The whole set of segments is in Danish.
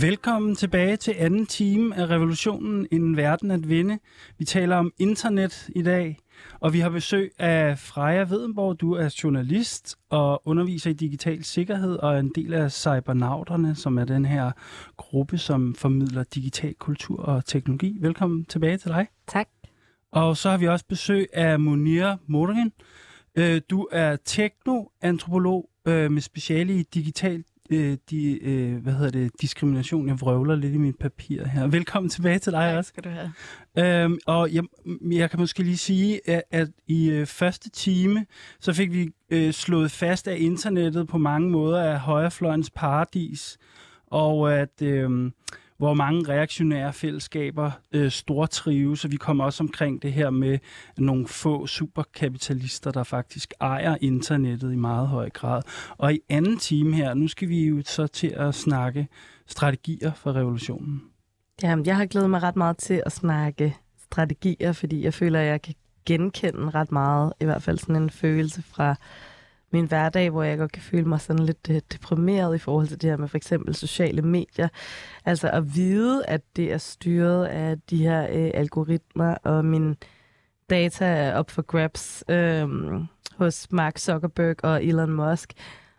Velkommen tilbage til anden time af Revolutionen En Verden at Vinde. Vi taler om internet i dag, og vi har besøg af Freja Vedenborg. Du er journalist og underviser i digital sikkerhed og er en del af Cybernauterne, som er den her gruppe, som formidler digital kultur og teknologi. Velkommen tilbage til dig. Tak. Og så har vi også besøg af Monir Morgen. Øh, Du er teknoantropolog øh, med speciale i digital øh, de, øh, hvad hedder det, diskrimination. Jeg vrøvler lidt i mit papir her. Velkommen tilbage til dig Tak også. skal du have. Øhm, og jeg, jeg kan måske lige sige, at, at i øh, første time, så fik vi øh, slået fast, at internettet på mange måder er højrefløjens paradis, og at øh, hvor mange reaktionære fællesskaber øh, stortrives, så vi kommer også omkring det her med nogle få superkapitalister, der faktisk ejer internettet i meget høj grad. Og i anden time her, nu skal vi jo så til at snakke strategier for revolutionen. Jamen, jeg har glædet mig ret meget til at snakke strategier, fordi jeg føler, at jeg kan genkende ret meget, i hvert fald sådan en følelse fra min hverdag, hvor jeg godt kan føle mig sådan lidt øh, deprimeret i forhold til det her med for eksempel sociale medier. Altså at vide, at det er styret af de her øh, algoritmer, og min data er op for grabs øh, hos Mark Zuckerberg og Elon Musk.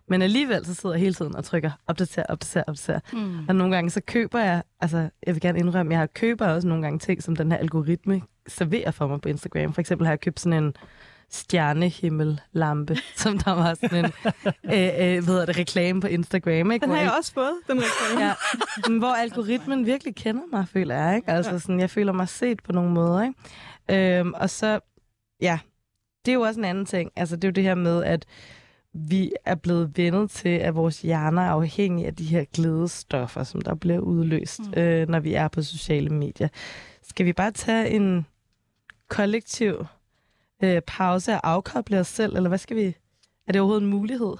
Men alligevel så sidder jeg hele tiden og trykker opdater, opdater, opdater. Mm. Og nogle gange så køber jeg, altså jeg vil gerne indrømme, jeg har køber også nogle gange ting, som den her algoritme serverer for mig på Instagram. For eksempel har jeg købt sådan en stjernehimmellampe, som der var sådan en øh, øh, hvad det, reklame på Instagram. Ikke? Den har jeg også fået, den reklame. Ja, hvor algoritmen virkelig kender mig, føler jeg. Ikke? Altså sådan, jeg føler mig set på nogle måder. Ikke? Øhm, og så, ja, det er jo også en anden ting. Altså det er jo det her med, at vi er blevet vendet til, at vores hjerner er afhængige af de her glædestoffer, som der bliver udløst, mm. øh, når vi er på sociale medier. Skal vi bare tage en kollektiv øh, pause og afkoble os selv, eller hvad skal vi... Er det overhovedet en mulighed?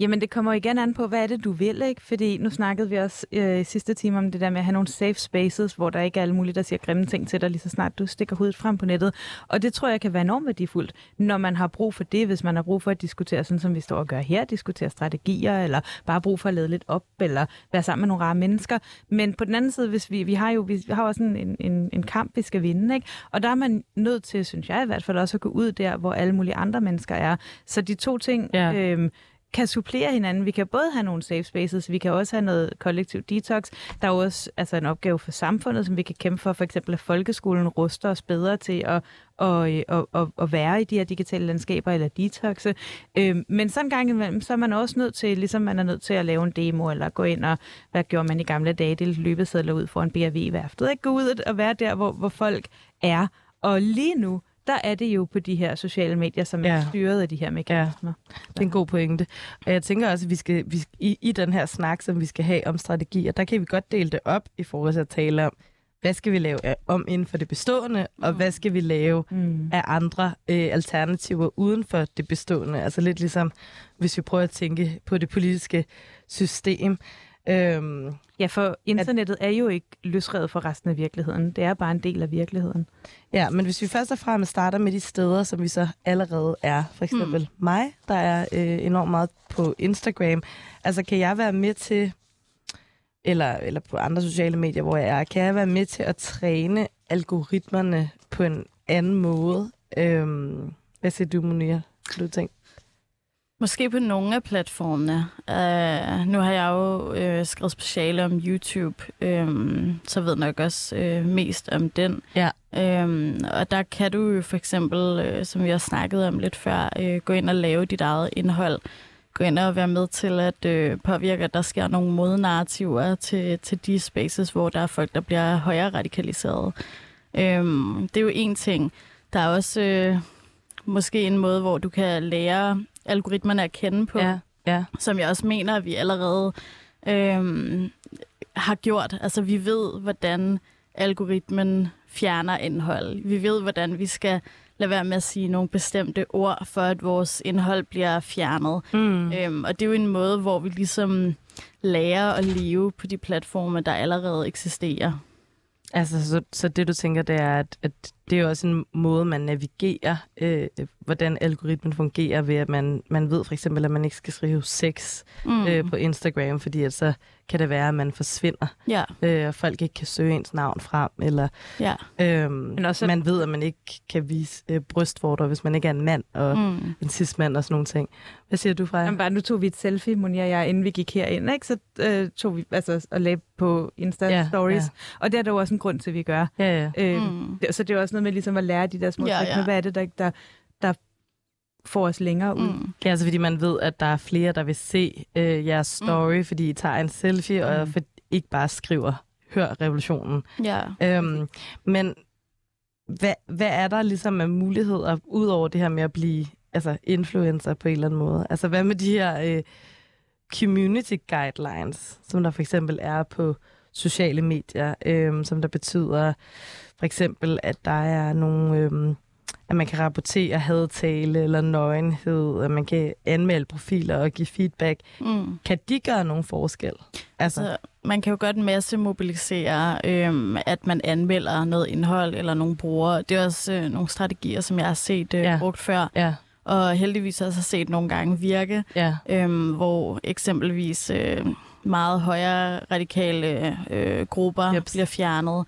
Jamen, det kommer igen an på, hvad er det, du vil, ikke? Fordi nu snakkede vi også øh, i sidste time om det der med at have nogle safe spaces, hvor der ikke er alle mulige, der siger grimme ting til dig, lige så snart du stikker hovedet frem på nettet. Og det tror jeg kan være enormt værdifuldt, når man har brug for det, hvis man har brug for at diskutere, sådan som vi står og gør her, diskutere strategier, eller bare brug for at lede lidt op, eller være sammen med nogle rare mennesker. Men på den anden side, hvis vi, vi har jo vi har også en, en, en kamp, vi skal vinde, ikke? Og der er man nødt til, synes jeg i hvert fald, også at gå ud der, hvor alle mulige andre mennesker er. Så de to ting... Ja. Øhm, kan supplere hinanden. Vi kan både have nogle safe spaces, vi kan også have noget kollektiv detox. Der er også altså, en opgave for samfundet, som vi kan kæmpe for. For eksempel at folkeskolen ruster os bedre til at, at, at, at, at være i de her digitale landskaber eller detoxe. Øhm, men sådan en gang imellem, så er man også nødt til, ligesom man er nødt til at lave en demo, eller gå ind og, hvad gjorde man i gamle dage, det løbesedler ud for en BRV-værftet. Ikke? Gå ud og være der, hvor, hvor folk er. Og lige nu, der er det jo på de her sociale medier, som er Ja. styret af de her mekanismer. Det er en god pointe. Og jeg tænker også, at vi skal, vi, i, i den her snak, som vi skal have om strategier, der kan vi godt dele det op i forhold til at tale om, hvad skal vi lave om inden for det bestående, og hvad skal vi lave Mm. af andre øh, alternativer uden for det bestående. Altså lidt ligesom, hvis vi prøver at tænke på det politiske system. Øhm, Ja, for internettet er jo ikke løsredet fra resten af virkeligheden. Det er bare en del af virkeligheden. Ja, men hvis vi først og fremmest starter med de steder, som vi så allerede er. For eksempel mm. mig, der er øh, enormt meget på Instagram. Altså, kan jeg være med til, eller, eller på andre sociale medier, hvor jeg er, kan jeg være med til at træne algoritmerne på en anden måde? Øhm, hvad siger du? Kan du tænke? Måske på nogle af platformene. Uh, nu har jeg jo uh, skrevet speciale om YouTube, um, så ved nok også uh, mest om den. Ja. Um, og der kan du jo for eksempel, uh, som vi har snakket om lidt før, uh, gå ind og lave dit eget indhold. Gå ind og være med til at uh, påvirke, at der sker nogle modnarrativer til, til de spaces, hvor der er folk, der bliver højere radikaliseret. Um, det er jo en ting. Der er også uh, måske en måde, hvor du kan lære algoritmerne at kende på, Ja, ja. som jeg også mener, at vi allerede øhm, har gjort. Altså, vi ved, hvordan algoritmen fjerner indhold. Vi ved, hvordan vi skal lade være med at sige nogle bestemte ord, for at vores indhold bliver fjernet. Mm. Øhm, og det er jo en måde, hvor vi ligesom lærer at leve på de platforme, der allerede eksisterer. Altså, så, så det du tænker, det er, at, at det er jo også en måde, man navigerer, øh, hvordan algoritmen fungerer ved, at man, man ved for eksempel, at man ikke skal skrive sex mm. øh, på Instagram, fordi at så kan det være, at man forsvinder, Ja, øh, og folk ikke kan søge ens navn frem, eller ja. øh, Men også- man ved, at man ikke kan vise øh, brystvorter, hvis man ikke er en mand og mm. En cis-mand og sådan nogle ting. Hvad siger du, Freja? Jamen, bare, nu tog vi et selfie, Monia og jeg, inden vi gik herind, ikke? så øh, tog vi altså, og lagde på Insta Ja, Stories. ja. Og det er der jo også en grund til, at vi gør. Ja, ja. Øh, Mm. så det er også noget med ligesom at lære de der små Ja, ja, ja. ja. hvad er det, der, der, der får os længere ud. Mm. Ja, altså fordi man ved, at der er flere, der vil se øh, jeres story, mm. fordi I tager en selfie, mm. og for, ikke bare skriver, hør revolutionen. Ja. Øhm, men hvad, hvad er der ligesom af muligheder, ud over det her med at blive altså, influencer på en eller anden måde? Altså hvad med de her øh, community guidelines, som der for eksempel er på sociale medier, øh, som der betyder for eksempel, at der er nogle... Øh, at man kan rapportere hadtale eller nøgenhed, at man kan anmelde profiler og give feedback. Mm. Kan de gøre nogen forskel? Altså, Så man kan jo godt masse mobilisere, øhm, at man anmelder noget indhold eller nogle brugere. Det er også øh, nogle strategier, som jeg har set øh, ja. brugt før, ja, og heldigvis også har set nogle gange virke, ja, øhm, hvor eksempelvis øh, meget højere radikale øh, grupper yep. bliver fjernet.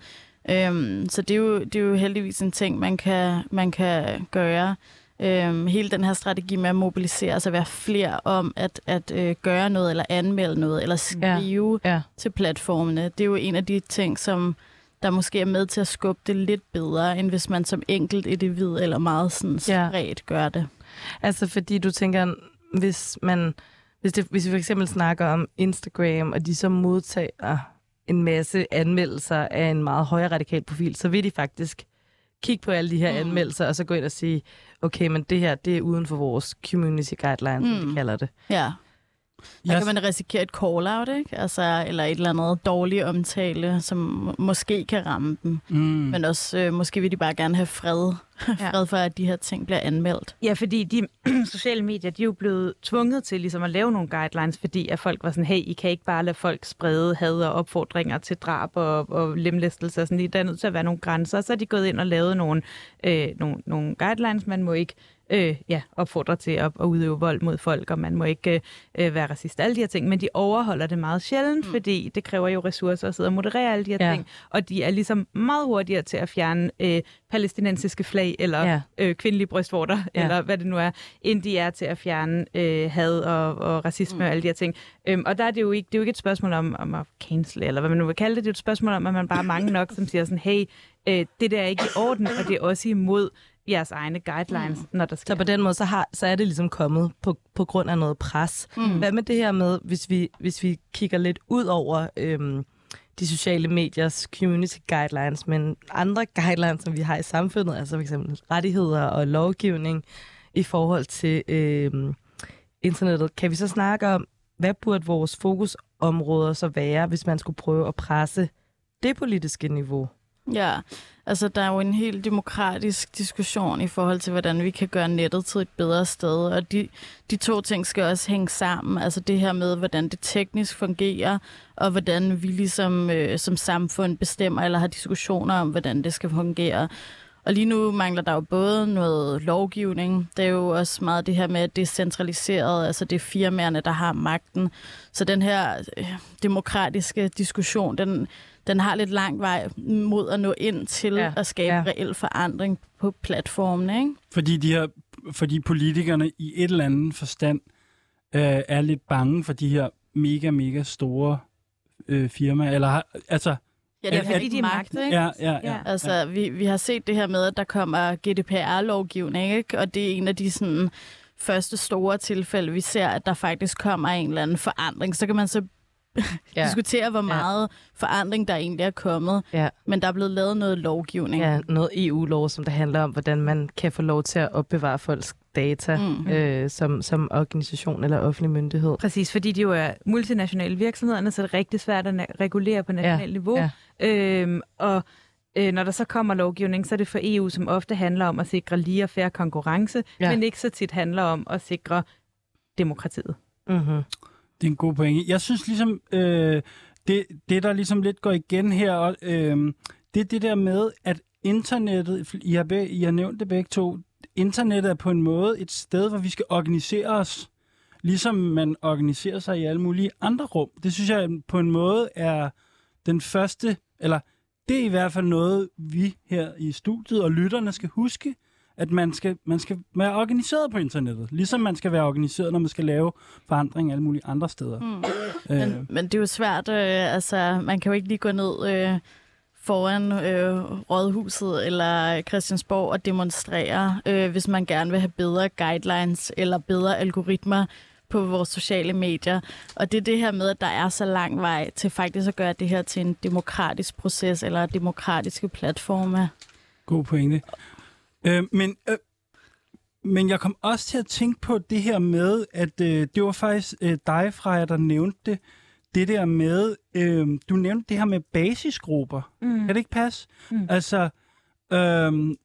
Øhm, så det er, jo, det er jo heldigvis en ting, man kan, man kan gøre. Øhm, hele den her strategi med at mobilisere, altså være flere om at, at øh, gøre noget, eller anmelde noget, eller skrive ja. til platformene. Det er jo en af de ting, som der måske er med til at skubbe det lidt bedre, end hvis man som enkelt individ eller meget sådan Ja. spredt gør det. Altså fordi du tænker, hvis man hvis, det, hvis vi for eksempel snakker om Instagram, og de så modtager en masse anmeldelser af en meget højere radikal profil, så vil de faktisk kigge på alle de her Mm. anmeldelser, og så gå ind og sige, okay, men det her, det er uden for vores community guidelines, mm. som Mm. de kalder det. Ja. Der Jeg, kan man risikere et call-out, ikke? Altså, eller et eller andet dårlig omtale, som må- måske kan ramme dem. mm, Men også, øh, måske vil de bare gerne have fred, fred for, at de her ting bliver anmeldt. Ja, fordi de sociale medier, de er jo blevet tvunget til ligesom at lave nogle guidelines, fordi at folk var sådan, hey, I kan ikke bare lade folk sprede had og opfordringer til drab og, og lemlæstelse og sådan. Der er nødt til at være nogle grænser. Så er de gået ind og lavet nogle, øh, nogle, nogle guidelines. Man må ikke øh, ja, opfordre til at, at udøve vold mod folk, og man må ikke øh, være racist, alle de her ting. Men de overholder det meget sjældent, mm. fordi det kræver jo ressourcer at sidde og moderere alle de her Ja. ting. Og de er ligesom meget hurtigere til at fjerne øh, palæstinensiske flag eller Ja. øh, kvindelige brystvorter, Ja. eller hvad det nu er, end de er til at fjerne øh, had og, og racisme mm. og alle de her ting. Øhm, og der er det jo ikke, det er jo ikke et spørgsmål om, om at cancel, eller hvad man nu vil kalde det. Det er jo et spørgsmål om, at man bare er mange nok, som siger sådan, hey, øh, det der er ikke i orden, og det er også imod jeres egne guidelines, mm. når der sker. Så på den måde, så, har, så er det ligesom kommet på, på grund af noget pres. Mm. Hvad med det her med, hvis vi, hvis vi kigger lidt ud over øhm, de sociale mediers community guidelines, men andre guidelines, som vi har i samfundet, altså for eksempel rettigheder og lovgivning i forhold til øhm, internettet, kan vi så snakke om, hvad burde vores fokusområder så være, hvis man skulle prøve at presse det politiske niveau? Ja, altså der er jo en helt demokratisk diskussion i forhold til, hvordan vi kan gøre nettet til et bedre sted, og de, de to ting skal også hænge sammen. Altså det her med, hvordan det teknisk fungerer, og hvordan vi ligesom øh, som samfund bestemmer eller har diskussioner om, hvordan det skal fungere. Og lige nu mangler der jo både noget lovgivning, det er jo også meget det her med, at det er centraliseret, altså det er firmaerne, der har magten. Så den her øh, demokratiske diskussion, den, den har lidt lang vej mod at nå ind til Ja, at skabe ja. reel forandring på platformen, ikke? fordi, de her, fordi politikerne i et eller andet forstand øh, er lidt bange for de her mega, mega store øh, firmaer. Eller, har- altså, Ja, det er fordi, de er magt, ikke? ja, ja, ja. Ja. Altså, ja. vi, vi har set det her med, at der kommer GDPR-lovgivning, ikke? og det er en af de sådan, første store tilfælde, vi ser, at der faktisk kommer en eller anden forandring. Så kan man så ja. diskutere, hvor meget ja. forandring der egentlig er kommet, Ja. men der er blevet lavet noget lovgivning. Ja, noget EU-lov, som der handler om, hvordan man kan få lov til at opbevare folks data Mm. øh, som, som organisation eller offentlig myndighed. Præcis, fordi de jo er multinationale virksomheder, så er det rigtig svært at na- regulere på nationalt Ja, niveau. ja. Øhm, og øh, når der så kommer lovgivning, så er det for EU, som ofte handler om at sikre lige og færre konkurrence, Ja. ja. men ikke så tit handler om at sikre demokratiet. Mm-hmm. Det er en god pointe. Jeg synes ligesom, øh, det, det der ligesom lidt går igen her, og, øh, det er det der med, at internettet, I har, be, I har nævnt det begge to, internettet er på en måde et sted, hvor vi skal organisere os, ligesom man organiserer sig i alle mulige andre rum. Det synes jeg på en måde er den første, eller det er i hvert fald noget, vi her i studiet og lytterne skal huske, at man skal, man skal være organiseret på internettet, ligesom man skal være organiseret, når man skal lave forandring alle mulige andre steder. Mm. Øh. Men, men det er jo svært, øh, altså man kan jo ikke lige gå ned øh, foran øh, Rådhuset eller Christiansborg og demonstrere, øh, hvis man gerne vil have bedre guidelines eller bedre algoritmer på vores sociale medier. Og det er det her med, at der er så lang vej til faktisk at gøre det her til en demokratisk proces eller demokratiske platforme. God pointe. Øh, men, øh, men jeg kom også til at tænke på det her med, at øh, det var faktisk øh, dig, Freja, der nævnte det. Det der med, øh, du nævnte det her med basisgrupper. Mm. Kan det ikke passe? Mm. Altså, øh,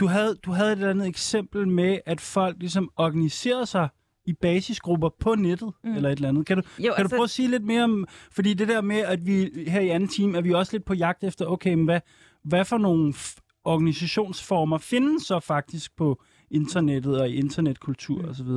du, havde, du havde et eller andet eksempel med, at folk ligesom organiserede sig i basisgrupper på nettet, mm. eller et eller andet. Kan du, jo, kan altså... du prøve at sige lidt mere om, fordi det der med, at vi her i anden team, er vi også lidt på jagt efter, okay, men hvad, hvad for nogle organisationsformer findes så faktisk på internettet og i internetkultur osv.?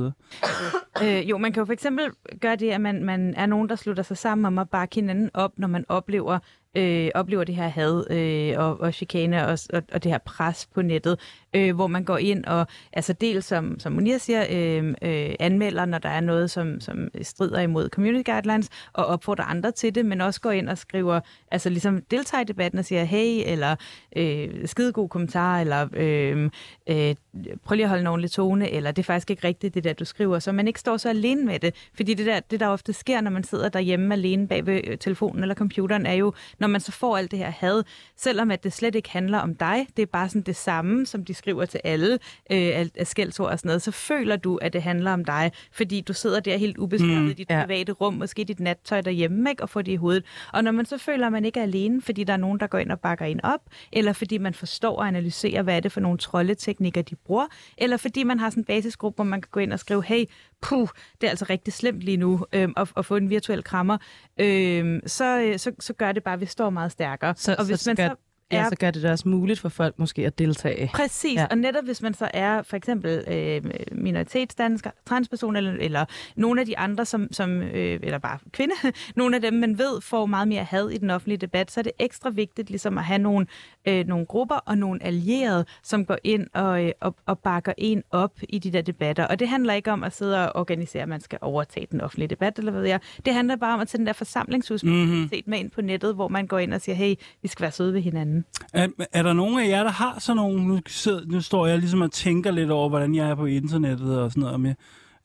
Øh, jo, man kan jo for eksempel gøre det, at man, man er nogen, der slutter sig sammen om at bakke hinanden op, når man oplever øh, oplever det her had øh, og, og chikane og, og, og det her pres på nettet, øh, hvor man går ind og altså dels som, som Monia siger, øh, øh, anmelder, når der er noget, som, som strider imod community guidelines, og opfordrer andre til det, men også går ind og skriver, altså ligesom deltager i debatten og siger, hey, eller øh, skide god kommentar, eller øh, øh, prøv lige at holde en ordentlig tone, eller det er faktisk ikke rigtigt, det der, du skriver, så man ikke står så alene med det. Fordi det der, det der ofte sker, når man sidder derhjemme alene bag ved øh, telefonen eller computeren, er jo, når man så får alt det her had, selvom at det slet ikke handler om dig, det er bare sådan det samme, som de skriver til alle øh, af skældsord og sådan noget, så føler du, at det handler om dig, fordi du sidder der helt ubesvaret mm, i dit ja. private rum, måske i dit nattøj derhjemme, ikke, og får det i hovedet. Og når man så føler, at man ikke er alene, fordi der er nogen, der går ind og bakker en op, eller fordi man forstår og analyserer, hvad er det for nogle troldeteknikker, de bruger, eller fordi man har sådan en basisgruppe, hvor man kan gå ind og skrive, hey, puh, det er altså rigtig slemt lige nu øhm, at, at få en virtuel krammer, øhm, så, øh, så, så gør det bare, at vi står meget stærkere. Så, og hvis så man så Ja, så gør det det også muligt for folk måske at deltage. Præcis, ja. og netop hvis man så er for eksempel øh, minoritetsdansker, transperson eller, eller nogle af de andre, som, som øh, eller bare kvinde, nogle af dem, man ved får meget mere had i den offentlige debat, så er det ekstra vigtigt ligesom at have nogle, øh, nogle grupper og nogle allierede, som går ind og, øh, og, og bakker en op i de der debatter. Og det handler ikke om at sidde og organisere, at man skal overtage den offentlige debat, eller hvad ved jeg. Det handler bare om at tage den der forsamlingshus mm-hmm. med ind på nettet, hvor man går ind og siger, hey, vi skal være søde ved hinanden. Er, er der nogen af jer, der har sådan nogle... Nu, sidder, nu står jeg ligesom og tænker lidt over, hvordan jeg er på internettet og sådan noget. Med,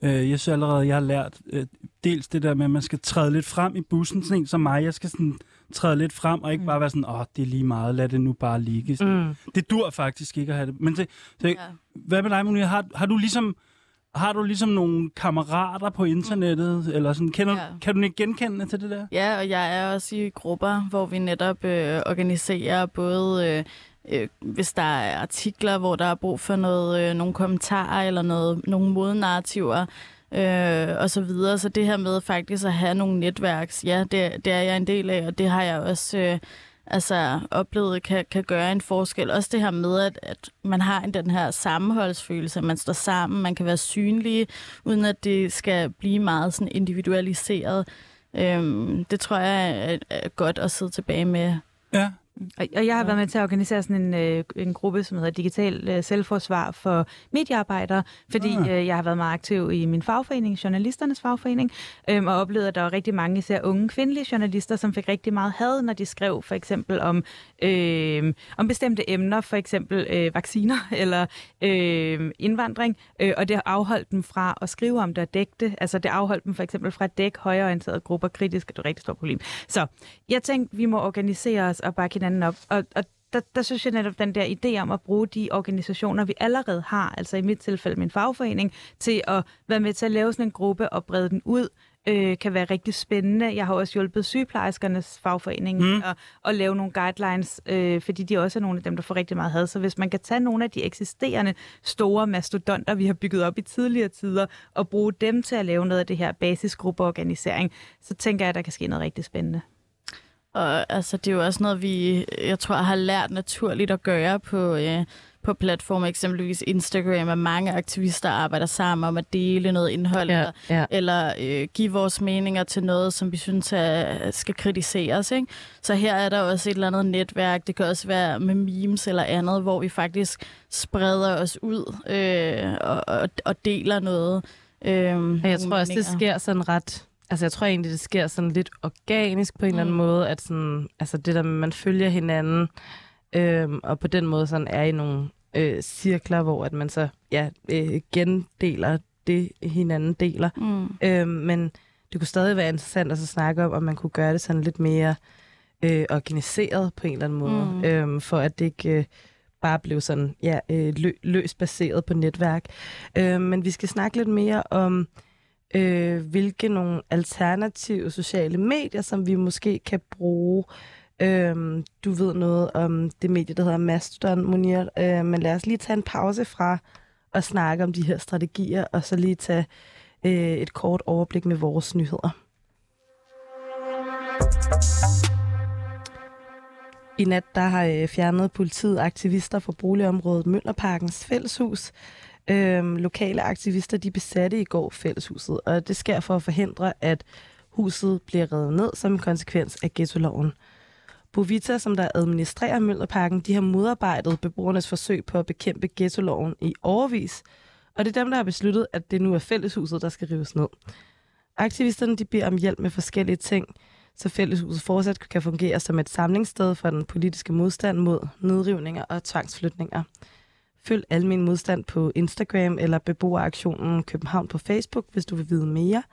øh, jeg synes allerede, jeg har lært øh, dels det der med, at man skal træde lidt frem i bussen. Sådan en som mig, jeg skal sådan træde lidt frem, og ikke mm. bare være sådan, åh, det er lige meget, lad det nu bare ligge. Mm. Det dur faktisk ikke at have det. Men det, det, ja. hvad med dig, Monia? Har, har du ligesom har du ligesom nogle kammerater på internettet, mm. eller sådan, kender, ja. kan du ikke genkende til det der? Ja, og jeg er også i grupper, hvor vi netop øh, organiserer både, øh, øh, hvis der er artikler, hvor der er brug for noget, øh, nogle kommentarer eller noget, nogle modnarrativer, øh, og så videre. Så det her med faktisk at have nogle netværks, ja, det, det er jeg en del af, og det har jeg også... Øh, altså, oplevet kan, kan gøre en forskel. Også det her med, at, at man har den her sammenholdsfølelse, at man står sammen, man kan være synlige, uden at det skal blive meget sådan individualiseret. Øhm, det tror jeg er, er godt at sidde tilbage med. Ja, og jeg har været med til at organisere sådan en, øh, en gruppe, som hedder Digital øh, Selvforsvar for mediearbejdere, fordi ah. øh, jeg har været meget aktiv i min fagforening, Journalisternes Fagforening, øh, og oplevede, at der var rigtig mange især unge kvindelige journalister, som fik rigtig meget had, når de skrev for eksempel om, øh, om bestemte emner, for eksempel øh, vacciner eller øh, indvandring, øh, og det afholdt dem fra at skrive om det og dække det. Altså det afholdt dem for eksempel fra at dække højorienterede grupper kritisk, det er et rigtig stort problem. Så jeg tænkte, vi må organisere os og bakke hinanden op. Og, og der, der synes jeg netop den der idé om at bruge de organisationer, vi allerede har, altså i mit tilfælde min fagforening, til at være med til at lave sådan en gruppe og brede den ud, øh, kan være rigtig spændende. Jeg har også hjulpet sygeplejerskernes fagforening mm. at, at lave nogle guidelines, øh, fordi de også er nogle af dem, der får rigtig meget had. Så hvis man kan tage nogle af de eksisterende store mastodonter, vi har bygget op i tidligere tider, og bruge dem til at lave noget af det her basisgruppeorganisering, så tænker jeg, at der kan ske noget rigtig spændende. Og altså, det er jo også noget, vi, jeg tror, har lært naturligt at gøre på, øh, på platforme, eksempelvis Instagram, at mange aktivister arbejder sammen om at dele noget indhold, Ja, ja. eller øh, give vores meninger til noget, som vi synes er, skal kritiseres. Ikke? Så her er der også et eller andet netværk. Det kan også være med memes eller andet, hvor vi faktisk spreder os ud øh, og, og, og deler noget. Øh, jeg tror også, det sker sådan ret... Altså, jeg tror egentlig, det sker sådan lidt organisk på en mm. eller anden Mm. måde, at sådan, altså det der man følger hinanden, øhm, og på den måde sådan er i nogle øh, cirkler, hvor at man så ja, øh, gendeler det, hinanden deler. Mm. Øhm, men det kunne stadig være interessant at så snakke om, om man kunne gøre det sådan lidt mere øh, organiseret på en eller anden måde, Mm. øhm, for at det ikke øh, bare blev sådan ja, øh, lø, løst baseret på netværk. Øh, men vi skal snakke lidt mere om, øh, hvilke nogle alternative sociale medier, som vi måske kan bruge. Øh, Øhm, du ved noget om det medie, der hedder Mastodon, Munir, øh, men lad os lige tage en pause fra at snakke om de her strategier, og så lige tage øh, et kort overblik med vores nyheder. I nat der har øh, fjernet politiet aktivister fra boligområdet Møllerparkens fælleshus. Øhm, lokale aktivister de besatte i går fælleshuset, og det sker for at forhindre, at huset bliver revet ned som en konsekvens af ghetto-loven. Bovita, som der administrerer Møllerparken, de har modarbejdet beboernes forsøg på at bekæmpe ghetto-loven i overvis, og det er dem, der har besluttet, at det nu er fælleshuset, der skal rives ned. Aktivisterne de beder om hjælp med forskellige ting, så fælleshuset fortsat kan fungere som et samlingssted for den politiske modstand mod nedrivninger og tvangsflytninger. Følg Almen Modstand på Instagram eller beboeraktionen København på Facebook, hvis du vil vide mere.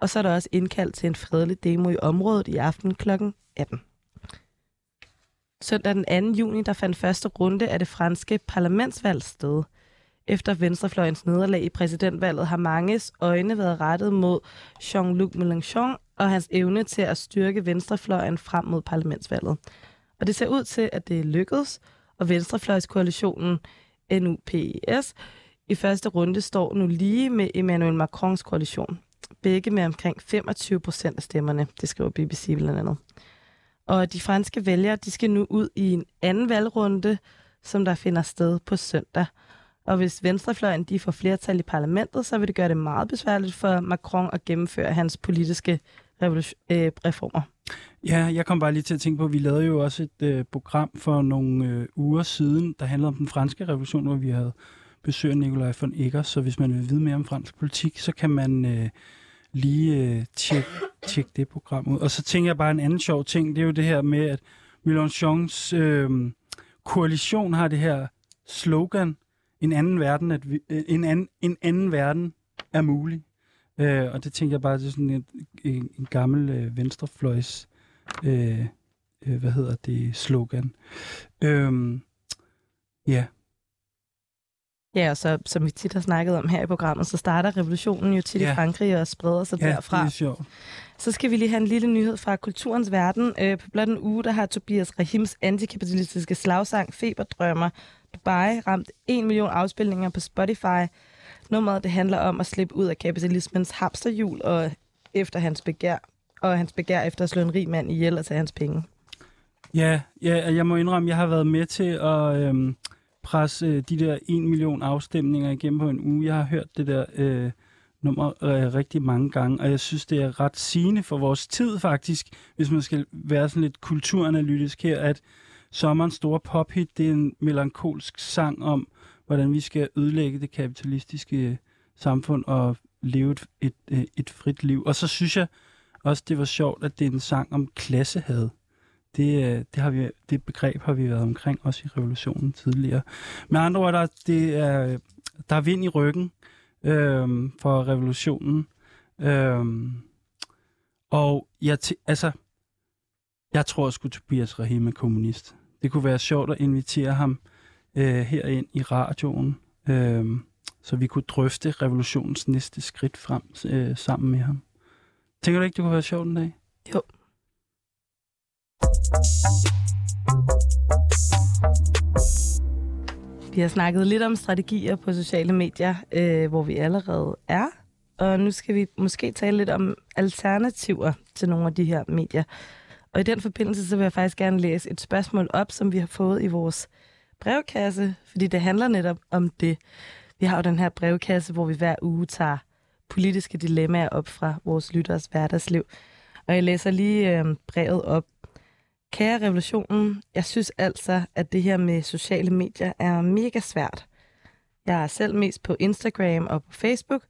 Og så er der også indkaldt til en fredelig demo i området i aften kl. 18. Søndag den 2. juni der fandt første runde af det franske parlamentsvalg sted. Efter venstrefløjens nederlag i præsidentvalget har manges øjne været rettet mod Jean-Luc Mélenchon og hans evne til at styrke venstrefløjen frem mod parlamentsvalget. Og det ser ud til, at det er lykkedes, og venstrefløjskoalitionen NUPES i første runde står nu lige med Emmanuel Macrons koalition. Begge med omkring 25 procent af stemmerne, det skriver BBC blandt andet. Og de franske vælgere, de skal nu ud i en anden valgrunde, som der finder sted på søndag. Og hvis venstrefløjen de får flertal i parlamentet, så vil det gøre det meget besværligt for Macron at gennemføre hans politiske øh, reformer. Ja, jeg kom bare lige til at tænke på, at vi lavede jo også et øh, program for nogle øh, uger siden, der handlede om den franske revolution, hvor vi havde besøg af Nikolaj von Eggers. Så hvis man vil vide mere om fransk politik, så kan man øh, lige øh, tjekke, tjek det program ud. Og så tænker jeg bare en anden sjov ting, det er jo det her med, at Mélenchons øh, koalition har det her slogan, en anden verden, at vi, øh, en, anden, en anden verden er mulig. Øh, og det tænker jeg bare, det er sådan en, en, en gammel øh, venstrefløjs, øh, øh, hvad hedder det, slogan. Øh, ja, Ja, og så, som vi tit har snakket om her i programmet, så starter revolutionen jo tit Ja. i Frankrig og spreder sig ja derfra. det er sjovt. Så skal vi lige have en lille nyhed fra kulturens verden. Øh, på blot en uge, der har Tobias Rahims antikapitalistiske slagsang Feberdrømmer Dubai ramt 1 million afspilninger på Spotify. Nummeret det handler om at slippe ud af kapitalismens hamsterhjul og efter hans begær og hans begær efter at slå en rig mand ihjel og tage hans penge. Ja, ja, jeg må indrømme, jeg har været med til at øhm, presse øh, de der 1 million afstemninger igennem på en uge. Jeg har hørt det der øh, nummer øh, rigtig mange gange, og jeg synes, det er ret sigende for vores tid faktisk, hvis man skal være sådan lidt kulturanalytisk her, at sommerens store pophit, det er en melankolsk sang om, hvordan vi skal ødelægge det kapitalistiske øh, samfund og leve et, et, øh, et frit liv. Og så synes jeg også, det var sjovt, at det er en sang om klassehad. Det, øh, det, har vi, det begreb har vi været omkring også i revolutionen tidligere. Med andre ord, der, det er, der er vind i ryggen øh, for revolutionen. Øh, og jeg, t- altså, jeg tror sgu, Tobias Rahim er kommunist. Det kunne være sjovt at invitere ham øh, herind i radioen, øh, så vi kunne drøfte revolutionens næste skridt frem øh, sammen med ham. Tænker du ikke, det kunne være sjovt en dag? Jo. Vi har snakket lidt om strategier på sociale medier, øh, hvor vi allerede er. Og nu skal vi måske tale lidt om alternativer til nogle af de her medier. Og i den forbindelse, så vil jeg faktisk gerne læse et spørgsmål op, som vi har fået i vores brevkasse, fordi det handler netop om det. Vi har jo den her brevkasse, hvor vi hver uge tager politiske dilemmaer op fra vores lytteres hverdagsliv. Og jeg læser lige øh, brevet op. Kære revolutionen, jeg synes altså, at det her med sociale medier er mega svært. Jeg er selv mest på Instagram og på Facebook,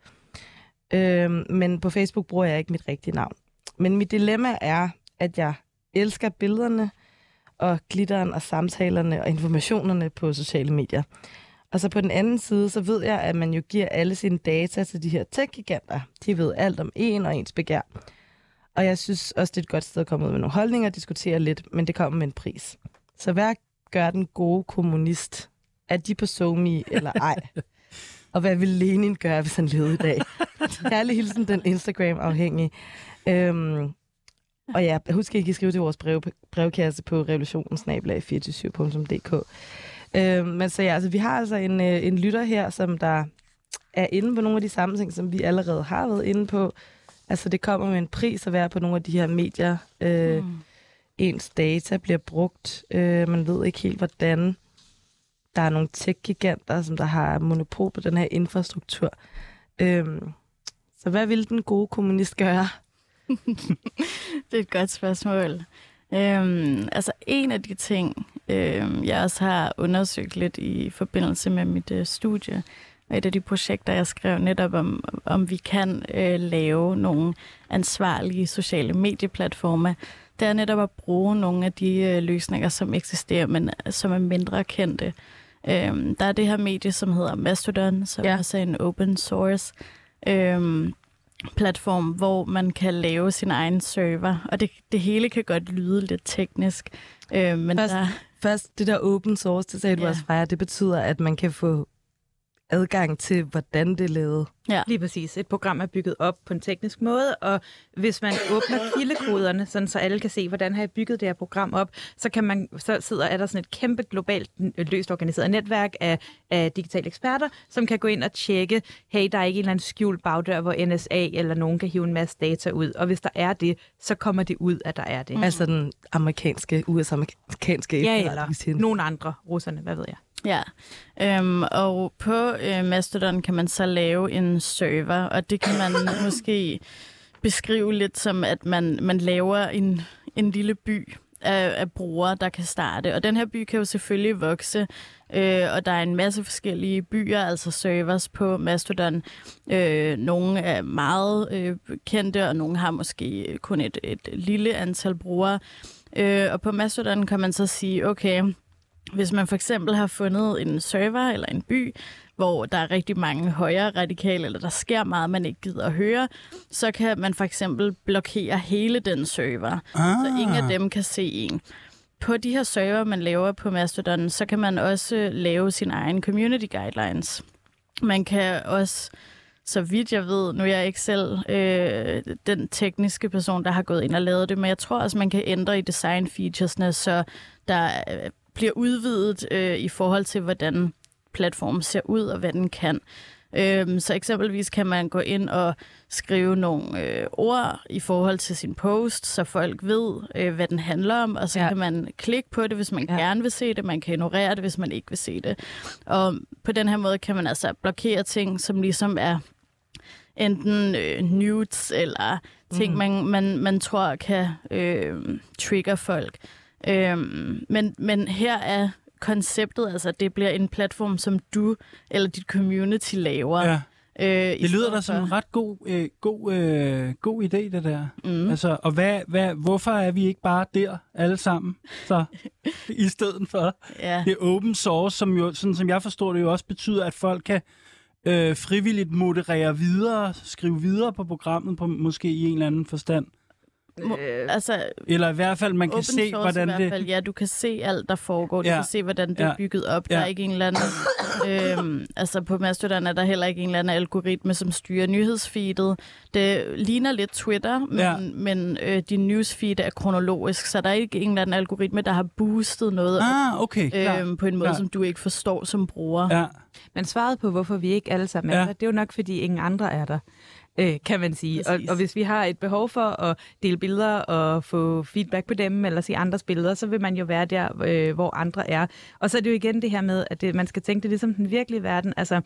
øhm, men på Facebook bruger jeg ikke mit rigtige navn. Men mit dilemma er, at jeg elsker billederne og glitteren og samtalerne og informationerne på sociale medier. Og så på den anden side, så ved jeg, at man jo giver alle sine data til de her tech-giganter. De ved alt om en og ens begær. Og jeg synes også, det er et godt sted at komme ud med nogle holdninger og diskutere lidt, men det kommer med en pris. Så hvad gør den gode kommunist? Er de på SoMe eller ej? og hvad vil Lenin gøre, hvis han levede i dag? Kærlig hilsen, den Instagram-afhængige. Øhm, og ja, husk, at skrive til vores brev, brevkasse på revolutionsnabelag247.dk. Øhm, men så ja, altså, vi har altså en, øh, en lytter her, som der er inde på nogle af de samme ting, som vi allerede har været inde på. Altså, det kommer med en pris at være på nogle af de her medier. Øh, mm. Ens data bliver brugt. Øh, man ved ikke helt, hvordan. Der er nogle tech-giganter, som der har monopol på den her infrastruktur. Øh, så hvad vil den gode kommunist gøre? det er et godt spørgsmål. Øhm, altså en af de ting, øhm, jeg også har undersøgt lidt i forbindelse med mit øh, studie, og et af de projekter, jeg skrev netop om, om vi kan øh, lave nogle ansvarlige sociale medieplatforme, det er netop at bruge nogle af de øh, løsninger, som eksisterer, men øh, som er mindre kendte. Øhm, der er det her medie, som hedder Mastodon, som ja. også er en open source. Øhm, platform, hvor man kan lave sin egen server, og det, det hele kan godt lyde lidt teknisk. Øh, men først, der... først, det der open source, det sagde ja. du også, Freja, det betyder, at man kan få adgang til, hvordan det er lavet. Ja. Lige præcis. Et program er bygget op på en teknisk måde, og hvis man åbner kildekoderne, sådan så alle kan se, hvordan har jeg bygget det her program op, så, kan man, så sidder er der sådan et kæmpe globalt løst organiseret netværk af, af digitale eksperter, som kan gå ind og tjekke, hey, der er ikke en eller anden skjult bagdør, hvor NSA eller nogen kan hive en masse data ud, og hvis der er det, så kommer det ud, at der er det. Mm. Altså den amerikanske, US-amerikanske Ja, eller nogen andre, russerne, hvad ved jeg. Ja, øhm, og på øh, Mastodon kan man så lave en server, og det kan man måske beskrive lidt som, at man, man laver en, en lille by af, af brugere, der kan starte. Og den her by kan jo selvfølgelig vokse, øh, og der er en masse forskellige byer, altså servers på Mastodon. Øh, nogle er meget øh, kendte, og nogle har måske kun et, et lille antal brugere. Øh, og på Mastodon kan man så sige, okay, hvis man for eksempel har fundet en server eller en by, hvor der er rigtig mange højere radikale, eller der sker meget, man ikke gider at høre, så kan man for eksempel blokere hele den server, ah. så ingen af dem kan se en. På de her server, man laver på Mastodon, så kan man også lave sin egen community guidelines. Man kan også så vidt jeg ved, nu er jeg ikke selv øh, den tekniske person, der har gået ind og lavet det, men jeg tror også, man kan ændre i design featuresne, så der bliver udvidet øh, i forhold til, hvordan platformen ser ud og hvad den kan. Øhm, så eksempelvis kan man gå ind og skrive nogle øh, ord i forhold til sin post, så folk ved, øh, hvad den handler om, og så ja. kan man klikke på det, hvis man ja. gerne vil se det. Man kan ignorere det, hvis man ikke vil se det. Og på den her måde kan man altså blokere ting, som ligesom er enten øh, nudes eller ting, mm. man, man, man tror kan øh, trigger folk. Øhm, men, men her er konceptet, altså at det bliver en platform, som du eller dit community laver. Ja. Øh, det lyder da som en ret god, øh, god, øh, god idé, det der. Mm. Altså, og hvad, hvad, hvorfor er vi ikke bare der alle sammen, så, i stedet for ja. det open source, som jo, sådan som jeg forstår det, jo også betyder, at folk kan øh, frivilligt moderere videre, skrive videre på programmet, på, måske i en eller anden forstand. Øh, altså, Eller i hvert fald, man kan se, hvordan det... Fald, ja, du kan se alt, der foregår. Du ja. kan se, hvordan det ja. er bygget op. Ja. Der er ikke en eller anden... øhm, altså, på Mastodon er der heller ikke en eller anden algoritme, som styrer nyhedsfeedet. Det ligner lidt Twitter, men, ja. men øh, din newsfeed er kronologisk, så der er ikke en eller anden algoritme, der har boostet noget ah, okay, øhm, på en måde, ja. som du ikke forstår som bruger. Ja. Men svaret på, hvorfor vi ikke alle sammen er ja. der, det er jo nok, fordi ingen andre er der. Øh, kan man sige. Og, og hvis vi har et behov for at dele billeder og få feedback på dem, eller se andres billeder, så vil man jo være der, øh, hvor andre er. Og så er det jo igen det her med, at det, man skal tænke det ligesom den virkelige verden. Altså,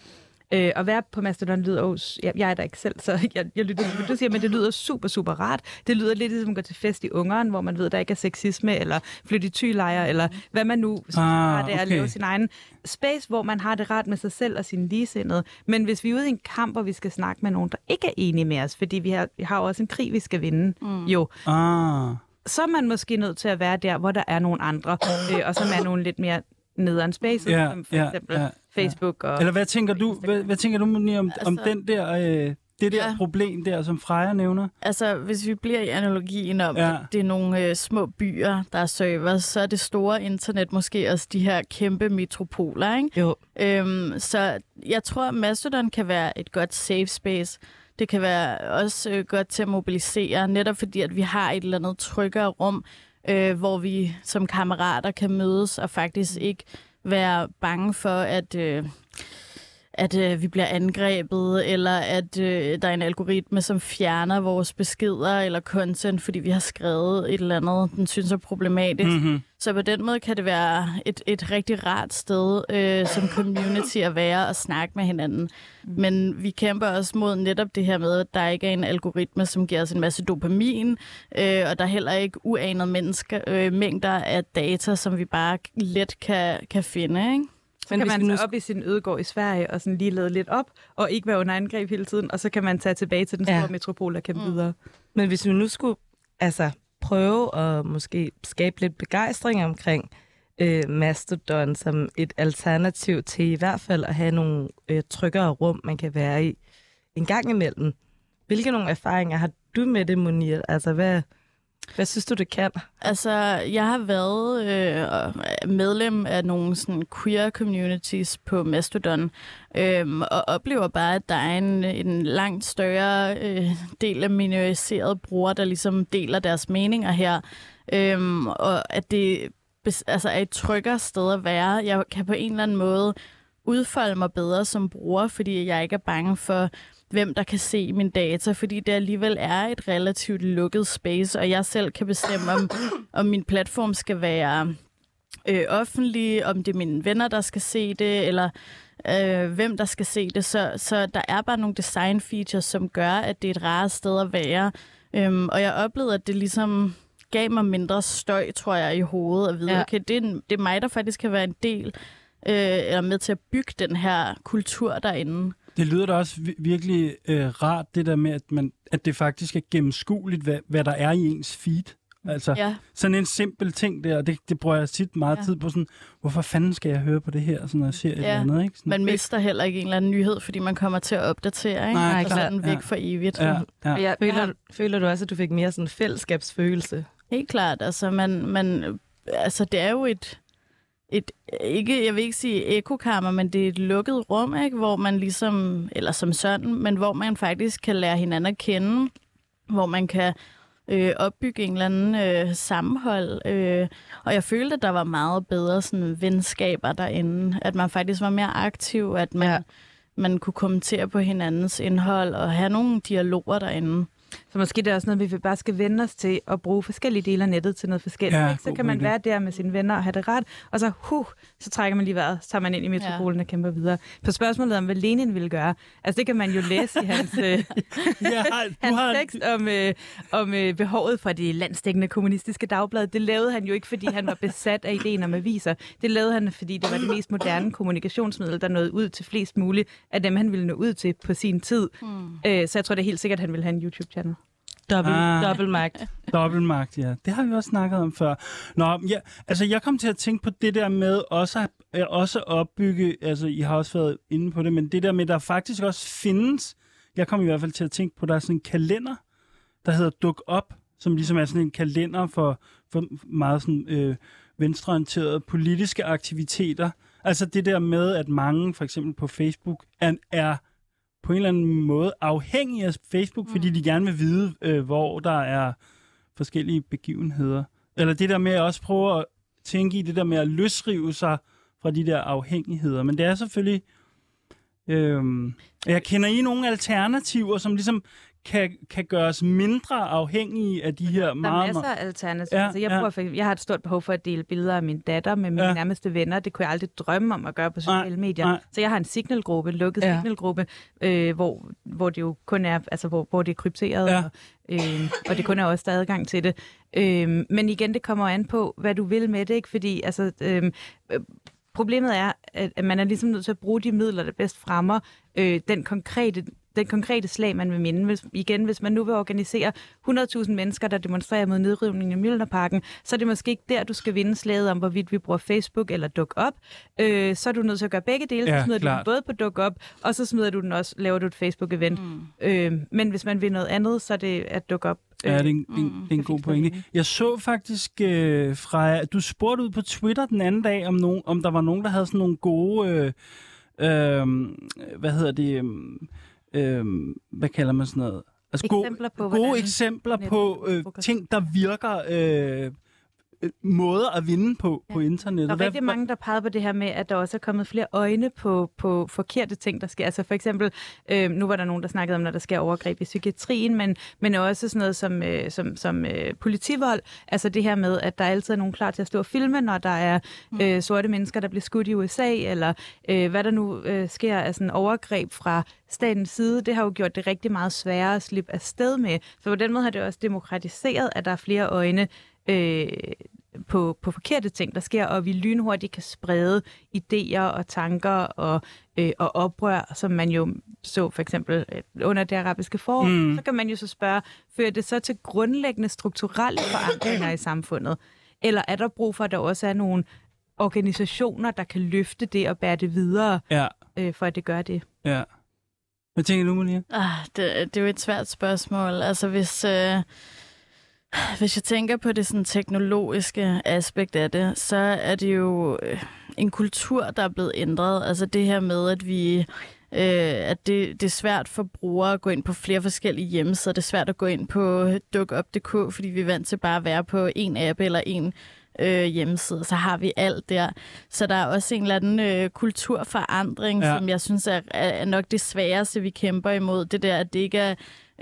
Øh, at være på Mastodon lyder jo... Jeg, jeg er der ikke selv, så jeg, jeg lytter til, du siger, men det lyder super, super rart. Det lyder lidt ligesom at gå til fest i Ungeren, hvor man ved, at der ikke er sexisme, eller flytte i tylejre, eller hvad man nu synes, Ah, ah, det er at okay. lave sin egen space, hvor man har det rart med sig selv og sin ligesindede. Men hvis vi er ude i en kamp, hvor vi skal snakke med nogen, der ikke er enige med os, fordi vi har, vi har også en krig, vi skal vinde, mm. jo, Ah, så er man måske nødt til at være der, hvor der er nogle andre, øh, og som er nogle lidt mere nederen spaces, Ja, som for ja, eksempel ja, ja. Facebook og... Eller hvad tænker du, hvad, hvad tænker du Moni, om, altså, om den der, øh, det der Ja. problem der, som Freja nævner? Altså, hvis vi bliver i analogien om, Ja. at det er nogle øh, små byer, der er servers, så er det store internet måske også de her kæmpe metropoler, ikke? Jo. Øhm, så jeg tror, at Mastodon kan være et godt safe space. Det kan være også øh, godt til at mobilisere, netop fordi, at vi har et eller andet tryggere rum, øh, hvor vi som kammerater kan mødes og faktisk ikke være bange for, at... Øh, at øh, vi bliver angrebet, eller at øh, der er en algoritme, som fjerner vores beskeder eller content, fordi vi har skrevet et eller andet, den synes er problematisk. Mm. Mm-hmm. Så på den måde kan det være et, et rigtig rart sted øh, som community at være og snakke med hinanden. Mm. Men vi kæmper også mod netop det her med, at der ikke er en algoritme, som giver os en masse dopamin, øh, og der er heller ikke uanede mennesker, øh, mængder af data, som vi bare let kan, kan finde. Ikke? Så Men kan man vi nu tage op i sin ødegård i Sverige og sådan lige lade lidt op, og ikke være under angreb hele tiden, og så kan man tage tilbage til den store ja. metropol og kæmpe mm. videre. Men hvis vi nu skulle altså, prøve at måske skabe lidt begejstring omkring øh, Mastodon som et alternativ til i hvert fald at have nogle øh, tryggere rum, man kan være i en gang imellem. Hvilke nogle erfaringer har du med det, Monir? Altså, hvad, hvad synes du, det kan? Altså, jeg har været øh, medlem af nogle sådan queer communities på Mastodon, øh, og oplever bare, at der er en, en langt større øh, del af minoriserede brugere, der ligesom deler deres meninger her, øh, og at det altså, er et tryggere sted at være. Jeg kan på en eller anden måde udfolde mig bedre som bruger, fordi jeg ikke er bange for, hvem der kan se mine data, fordi det alligevel er et relativt lukket space, og jeg selv kan bestemme, om, om min platform skal være øh, offentlig, om det er mine venner, der skal se det, eller øh, hvem der skal se det. Så, så der er bare nogle design features, som gør, at det er et rart sted at være. Øhm, og jeg oplevede, at det ligesom gav mig mindre støj, tror jeg, i hovedet, at vide, Ja. ja. okay, det er, en- det er mig, der faktisk kan være en del, øh, eller med til at bygge den her kultur derinde. Det lyder da også vi- virkelig øh, rart, det der med, at, man, at det faktisk er gennemskueligt, hvad, hvad der er i ens feed. Altså, Ja. sådan en simpel ting der, og det, det bruger jeg tit meget ja. Tid på, sådan, hvorfor fanden skal jeg høre på det her, sådan, når jeg ser et Ja. eller andet, ikke? Sådan, Man mister heller ikke en eller anden nyhed, fordi man kommer til at opdatere, ikke? Nej, og så er klart. den væk Ja. for evigt. Ja, ja. Jeg, Føler, føler du også, at du fik mere sådan fællesskabsfølelse? Helt klart. Altså, man, man, altså det er jo et, et, ikke, jeg vil ikke sige ekokammer, men det er et lukket rum, ikke? hvor man ligesom, eller som sådan, men hvor man faktisk kan lære hinanden at kende, hvor man kan øh, opbygge en eller anden øh, sammenhold. Øh, og jeg følte, at der var meget bedre sådan, venskaber derinde. At man faktisk var mere aktiv, at man, Ja. man kunne kommentere på hinandens indhold og have nogle dialoger derinde. Så måske det er også noget, vi bare skal vende os til at bruge forskellige dele af nettet til noget forskelligt. Ja, ikke? Så kan man være der med sine venner og have det rart, og så, huh, så trækker man lige vejret, så tager man ind i metropolen ja. og kæmper videre. På spørgsmålet om, hvad Lenin ville gøre, altså det kan man jo læse i hans... Øh, Ja, Hans har, tekst om, øh, om øh, behovet for det landstækkende kommunistiske dagblad, det lavede han jo ikke, fordi han var besat af ideen om aviser. Det lavede han, fordi det var det mest moderne kommunikationsmiddel, der nåede ud til flest muligt af dem, han ville nå ud til på sin tid. Mm. Øh, så jeg tror det er helt sikkert, at han ville have en YouTube-channel. Dobbelt, Ah. ah. dobbeltmagt. Dobbeltmagt, ja. Det har vi også snakket om før. Nå, ja, altså jeg kom til at tænke på det der med også at øh, også opbygge, altså I har også været inde på det, men det der med, der faktisk også findes, jeg kom i hvert fald til at tænke på, der er sådan en kalender, der hedder Duk Op, som ligesom er sådan en kalender for, for meget sådan øh, venstreorienterede politiske aktiviteter. Altså det der med, at mange for eksempel på Facebook er, er på en eller anden måde afhængige af Facebook, mm. fordi de gerne vil vide, øh, hvor der er forskellige begivenheder. Eller det der med at også prøve at tænke i det der med at løsrive sig fra de der afhængigheder. Men det er selvfølgelig Øhm, jeg kender I nogle alternativer, som ligesom kan, kan gøre os mindre afhængige af de her Der er meget... masser af alternativer. Ja, altså, jeg, ja. bruger, for, jeg har et stort behov for at dele billeder af min datter med mine Ja. nærmeste venner. Det kunne jeg aldrig drømme om at gøre på sociale medier. nej. Så jeg har en signalgruppe, en lukket Ja. signalgruppe, øh, hvor, hvor det jo kun er, altså hvor, hvor det er krypteret, Ja. og, øh, og det kun er også der er adgang til det. Øh, men igen, det kommer an på, hvad du vil med det, ikke? Fordi altså, øh, øh, problemet er, at at man er ligesom nødt til at bruge de midler, der bedst fremmer øh, den konkrete den konkrete slag, man vil minde. Hvis, igen, hvis man nu vil organisere 100.000 mennesker, der demonstrerer mod nedrivningen i Mjølnerparken, så er det måske ikke der, du skal vinde slaget om, hvorvidt vi bruger Facebook eller duk op. Øh, så er du nødt til at gøre begge dele. Ja, så smider klart. du den både på duk op, og så smider du den også, laver du et Facebook-event. Mm. Øh, men hvis man vil noget andet, så er det at dukke op. Ja, det er en, det er en, det er en det god pointe. Jeg så faktisk øh, fra... Du spurgte ud på Twitter den anden dag, om, nogen, om der var nogen, der havde sådan nogle gode... Øh, øh, hvad hedder det? Øh, øh, hvad kalder man sådan noget? Altså Eksempler på, gode hvordan eksempler på øh, ting, der virker... Øh, måder at vinde på ja. på Der internettet. er rigtig mange, der pegede på det her med, at der også er kommet flere øjne på, på forkerte ting, der sker. Altså for eksempel, øh, nu var der nogen, der snakkede om, når der sker overgreb i psykiatrien, men, men også sådan noget som, øh, som, som øh, politivold. Altså det her med, at der altid er nogen klar til at stå og filme, når der er øh, sorte mennesker, der bliver skudt i USA, eller øh, hvad der nu øh, sker af sådan overgreb fra statens side. Det har jo gjort det rigtig meget sværere at slippe afsted med. Så på den måde har det også demokratiseret, at der er flere øjne øh, på, på forkerte ting, der sker, og vi lynhurtigt kan sprede idéer og tanker og, øh, og oprør, som man jo så for eksempel øh, under det arabiske forår. Mm. Så kan man jo så spørge, fører det så til grundlæggende strukturelle forandringer i samfundet? Eller er der brug for, at der også er nogle organisationer, der kan løfte det og bære det videre, Ja, øh, for at det gør det? ja. Hvad tænker du, Malia? Ah, det, det er jo et svært spørgsmål. Altså hvis, øh, hvis jeg tænker på det sådan teknologiske aspekt af det, så er det jo øh, en kultur, der er blevet ændret. Altså det her med, at vi øh, at det, det er svært for brugere at gå ind på flere forskellige hjemmesider. Det er svært at gå ind på dukup.dk, fordi vi er vant til bare at være på en app eller en øh, hjemmeside. Så har vi alt der. Så der er også en eller anden øh, kulturforandring, ja. som jeg synes er, er nok det sværeste, vi kæmper imod. Det der, at det ikke er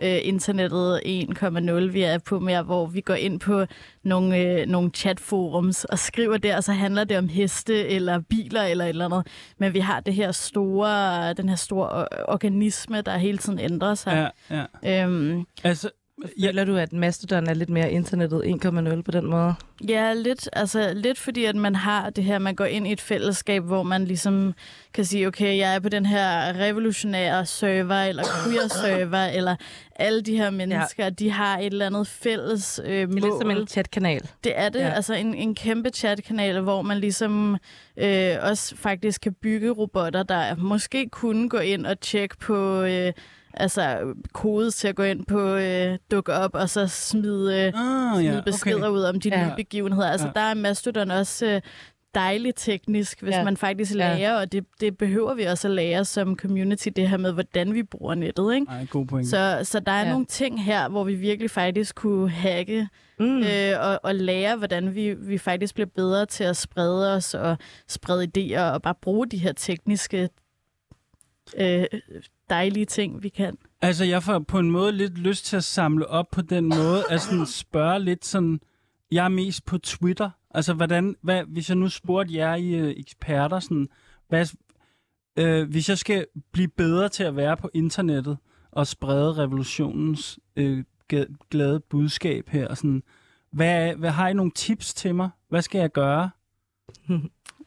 øh, internettet 1,0, vi er på mere, hvor vi går ind på nogle, øh, nogle chatforums og skriver der, og så handler det om heste eller biler eller et eller andet. Men vi har det her store, den her store organisme, der hele tiden ændrer sig. Ja, ja. Øhm, Altså. Føler du, at Mastodon er lidt mere internettet 1,0 på den måde? Ja, lidt, altså, lidt fordi, at man har det her, man går ind i et fællesskab, hvor man ligesom kan sige, okay, jeg er på den her revolutionære server, eller queer server, eller alle de her mennesker, ja. de har et eller andet fælles øh, Det er mål. lidt som en chatkanal. Det er det, ja. altså en, en kæmpe chatkanal, hvor man ligesom øh, også faktisk kan bygge robotter, der måske kunne gå ind og tjekke på øh, altså kode til at gå ind på øh, dukke op og så smide, øh, ah, smide ja, beskeder okay. ud om de Ja. nye begivenheder. Altså Ja. der er Mastodon også øh, dejligt teknisk, hvis Ja. ja. man faktisk Ja. lærer, og det, det behøver vi også at lære som community, det her med, hvordan vi bruger nettet. Ikke? Ej, god point. Så, så der er Ja. ja. nogle ting her, hvor vi virkelig faktisk kunne hacke mm. øh, og, og lære, hvordan vi, vi faktisk bliver bedre til at sprede os og sprede idéer og bare bruge de her tekniske øh, dejlige ting, vi kan. Altså, jeg får på en måde lidt lyst til at samle op på den måde, at sådan spørge lidt sådan, jeg er mest på Twitter. Altså, hvordan, hvad, hvis jeg nu spurgte jer i øh, eksperter, sådan, hvad, øh, hvis jeg skal blive bedre til at være på internettet og sprede revolutionens øh, glade budskab her, sådan, hvad, hvad har I nogle tips til mig? Hvad skal jeg gøre?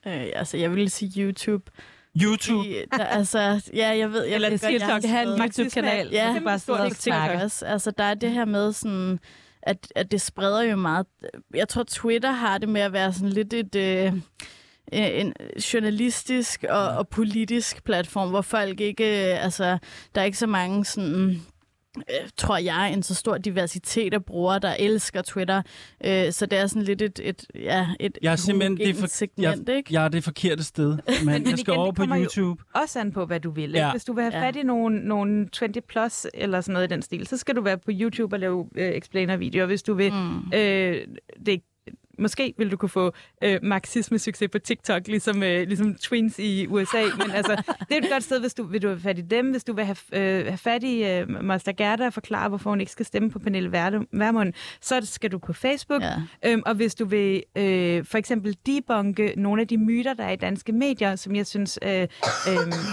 Øh, altså, jeg vil sige YouTube. YouTube? Der, altså, ja, jeg ved, jeg Eller ved godt, jeg har have en YouTube-kanal. Ja, så kan bare sidde og snakke. også. Altså, der er det her med sådan, at, at det spreder jo meget. Jeg tror, Twitter har det med at være sådan lidt et... Øh, en journalistisk og, og politisk platform, hvor folk ikke, øh, altså, der er ikke så mange sådan, øh, tror jeg, en så stor diversitet af brugere, der elsker Twitter. Øh, så det er sådan lidt et, et, ja, et Jeg er simpelthen det er for, segment, jeg, ikke? jeg er det forkerte sted, men, men jeg skal igen, over på YouTube. Også an på, hvad du vil. Ja. Ja. Hvis du vil have Ja. fat i nogle, nogle 20 plus eller sådan noget i den stil, så skal du være på YouTube og lave øh, explainer-videoer. Hvis du vil Mm. øh, det måske vil du kunne få øh, marxisme-succes på TikTok, ligesom, øh, ligesom Twins i USA. Men altså, det er et godt sted, hvis du vil du have fat i dem, hvis du vil have, øh, have fat i øh, Master Gerda og forklare, hvorfor hun ikke skal stemme på Pernille Vermund, så skal du på Facebook. Ja. Øhm, og hvis du vil øh, for eksempel debunke nogle af de myter, der er i danske medier, som jeg synes, øh, øh,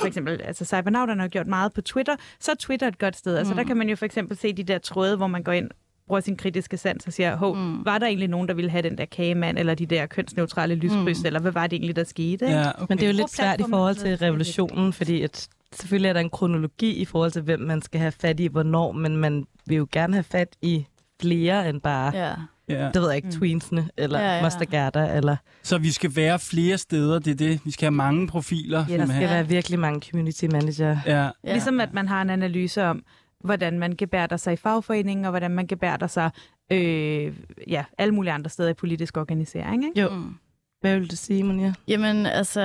for eksempel, altså cybernauterne har gjort meget på Twitter, så er Twitter et godt sted. Altså der kan man jo for eksempel se de der tråde, hvor man går ind bruger sin kritiske sans og siger, hov, mm. var der egentlig nogen, der ville have den der kagemand, eller de der kønsneutrale lyskryds, mm. eller hvad var det egentlig, der skete? Ja, okay. Men det er jo lidt svært i forhold til revolutionen, fordi at selvfølgelig er der en kronologi i forhold til, hvem man skal have fat i, hvornår, men man vil jo gerne have fat i flere end bare, ja. Ja. det ved jeg ikke, tweensene, eller Ja, ja, ja. ja. Master Gerda, eller Så vi skal være flere steder, det er det. Vi skal have mange profiler. Ja, der skal være virkelig mange community manager. Ja. Ja. Ligesom at man har en analyse om, hvordan man gebærder sig i fagforeningen, og hvordan man gebærder sig øh, ja, alle mulige andre steder i politisk organisering. Ikke? Jo, Mm. hvad vil du sige, Monja? Jamen, altså,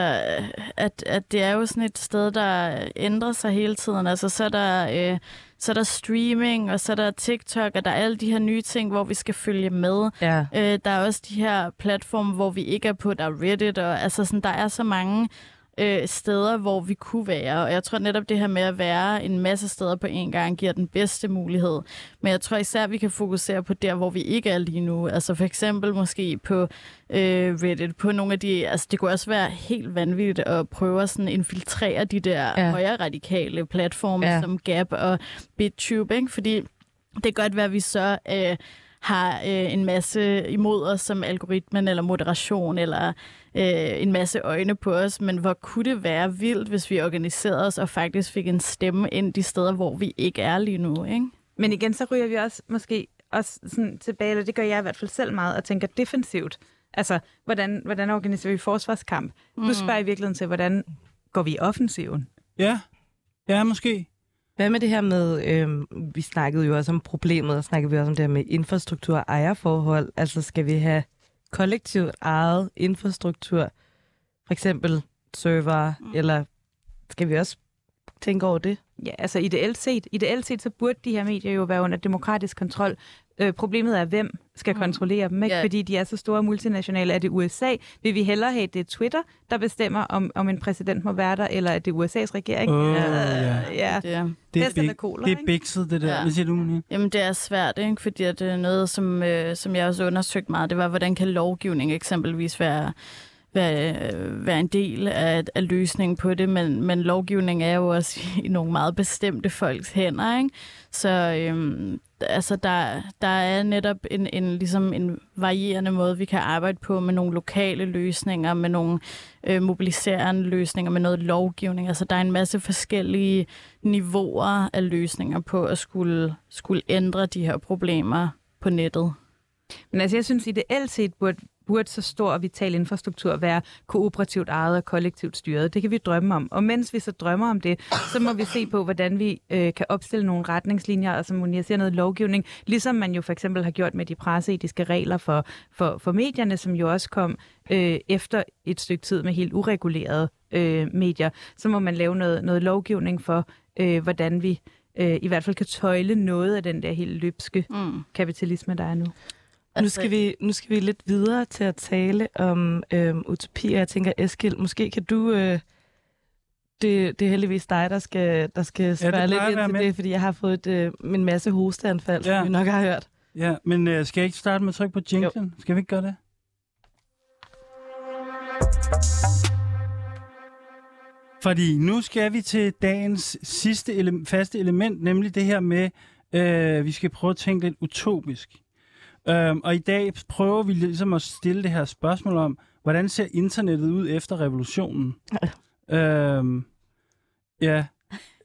at, at det er jo sådan et sted, der ændrer sig hele tiden. Altså, så er der, øh, så er der streaming, og så er der TikTok, og der er alle de her nye ting, hvor vi skal følge med. Ja. Øh, der er også de her platforme, hvor vi ikke er på. Der er Reddit, og altså sådan, der er så mange øh, steder, hvor vi kunne være. Og jeg tror netop det her med at være en masse steder på en gang, giver den bedste mulighed. Men jeg tror især, vi kan fokusere på der, hvor vi ikke er lige nu. Altså for eksempel måske på øh, Reddit, på nogle af de... Altså det kunne også være helt vanvittigt at prøve at sådan infiltrere de der Ja. højere radikale platforme ja. som Gap og BitTube, ikke? Fordi det kan godt være, at vi så øh, har øh, en masse imod os som algoritmen eller moderation eller øh, en masse øjne på os, men hvor kunne det være vildt, hvis vi organiserede os og faktisk fik en stemme ind de steder, hvor vi ikke er lige nu, ikke? Men igen, så ryger vi også måske også sådan tilbage, eller det gør jeg i hvert fald selv meget, og tænker defensivt. Altså, hvordan, hvordan organiserer vi forsvarskamp? Mm. Du spørger i virkeligheden til, hvordan går vi i offensiven? Ja. Ja, måske. Hvad med det her med, øhm, vi snakkede jo også om problemet, og snakkede vi også om det her med infrastruktur og ejerforhold. Altså skal vi have kollektivt ejet infrastruktur, for eksempel server, mm. eller skal vi også tænke over det? Ja, altså ideelt set, ideelt set, så burde de her medier jo være under demokratisk kontrol. Øh, problemet er, hvem skal kontrollere dem, ikke? Ja. fordi de er så store multinationale. Er det USA? Vil vi hellere have, det er Twitter, der bestemmer, om, om en præsident må være der, eller er det USA's regering? Åh, Øh, ja. ja. Det er, Det er, big, kolera, det er bikset, det der. Ja. Hvad siger du, Monia? jamen, det er svært, ikke? fordi det er noget, som, øh, som jeg også undersøgt meget. Det var, hvordan kan lovgivning eksempelvis være være, være en del af, af løsningen på det, men, men lovgivning er jo også i nogle meget bestemte folks hænder, ikke? Så øhm, altså der, der er netop en, en, ligesom en varierende måde, vi kan arbejde på med nogle lokale løsninger, med nogle øh, mobiliserende løsninger, med noget lovgivning. Altså der er en masse forskellige niveauer af løsninger på at skulle, skulle ændre de her problemer på nettet. Men altså, jeg synes ideelt set burde, burde så stor og vital infrastruktur være kooperativt ejet og kollektivt styret. Det kan vi drømme om. Og mens vi så drømmer om det, så må vi se på, hvordan vi øh, kan opstille nogle retningslinjer, og som Monia siger, noget lovgivning, ligesom man jo for eksempel har gjort med de presseetiske regler for, for, for medierne, som jo også kom øh, efter et stykke tid med helt uregulerede øh, medier. Så må man lave noget, noget lovgivning for, øh, hvordan vi øh, i hvert fald kan tøjle noget af den der helt løbske Mm. kapitalisme, der er nu. Nu skal, vi, nu skal vi lidt videre til at tale om øhm, utopi, og jeg tænker, Eskild, måske kan du... Øh, det, det er heldigvis dig, der skal, der skal spørge plejer lidt ind til med. det, fordi jeg har fået et, øh, en masse hosteanfald, Ja. som vi nok har hørt. Ja, men øh, skal jeg ikke starte med at trykke på jinglen? Skal vi ikke gøre det? Fordi nu skal vi til dagens sidste ele- faste element, nemlig det her med, øh, vi skal prøve at tænke lidt utopisk. Øhm, og i dag prøver vi ligesom at stille det her spørgsmål om, hvordan ser internettet ud efter revolutionen? øhm, ja,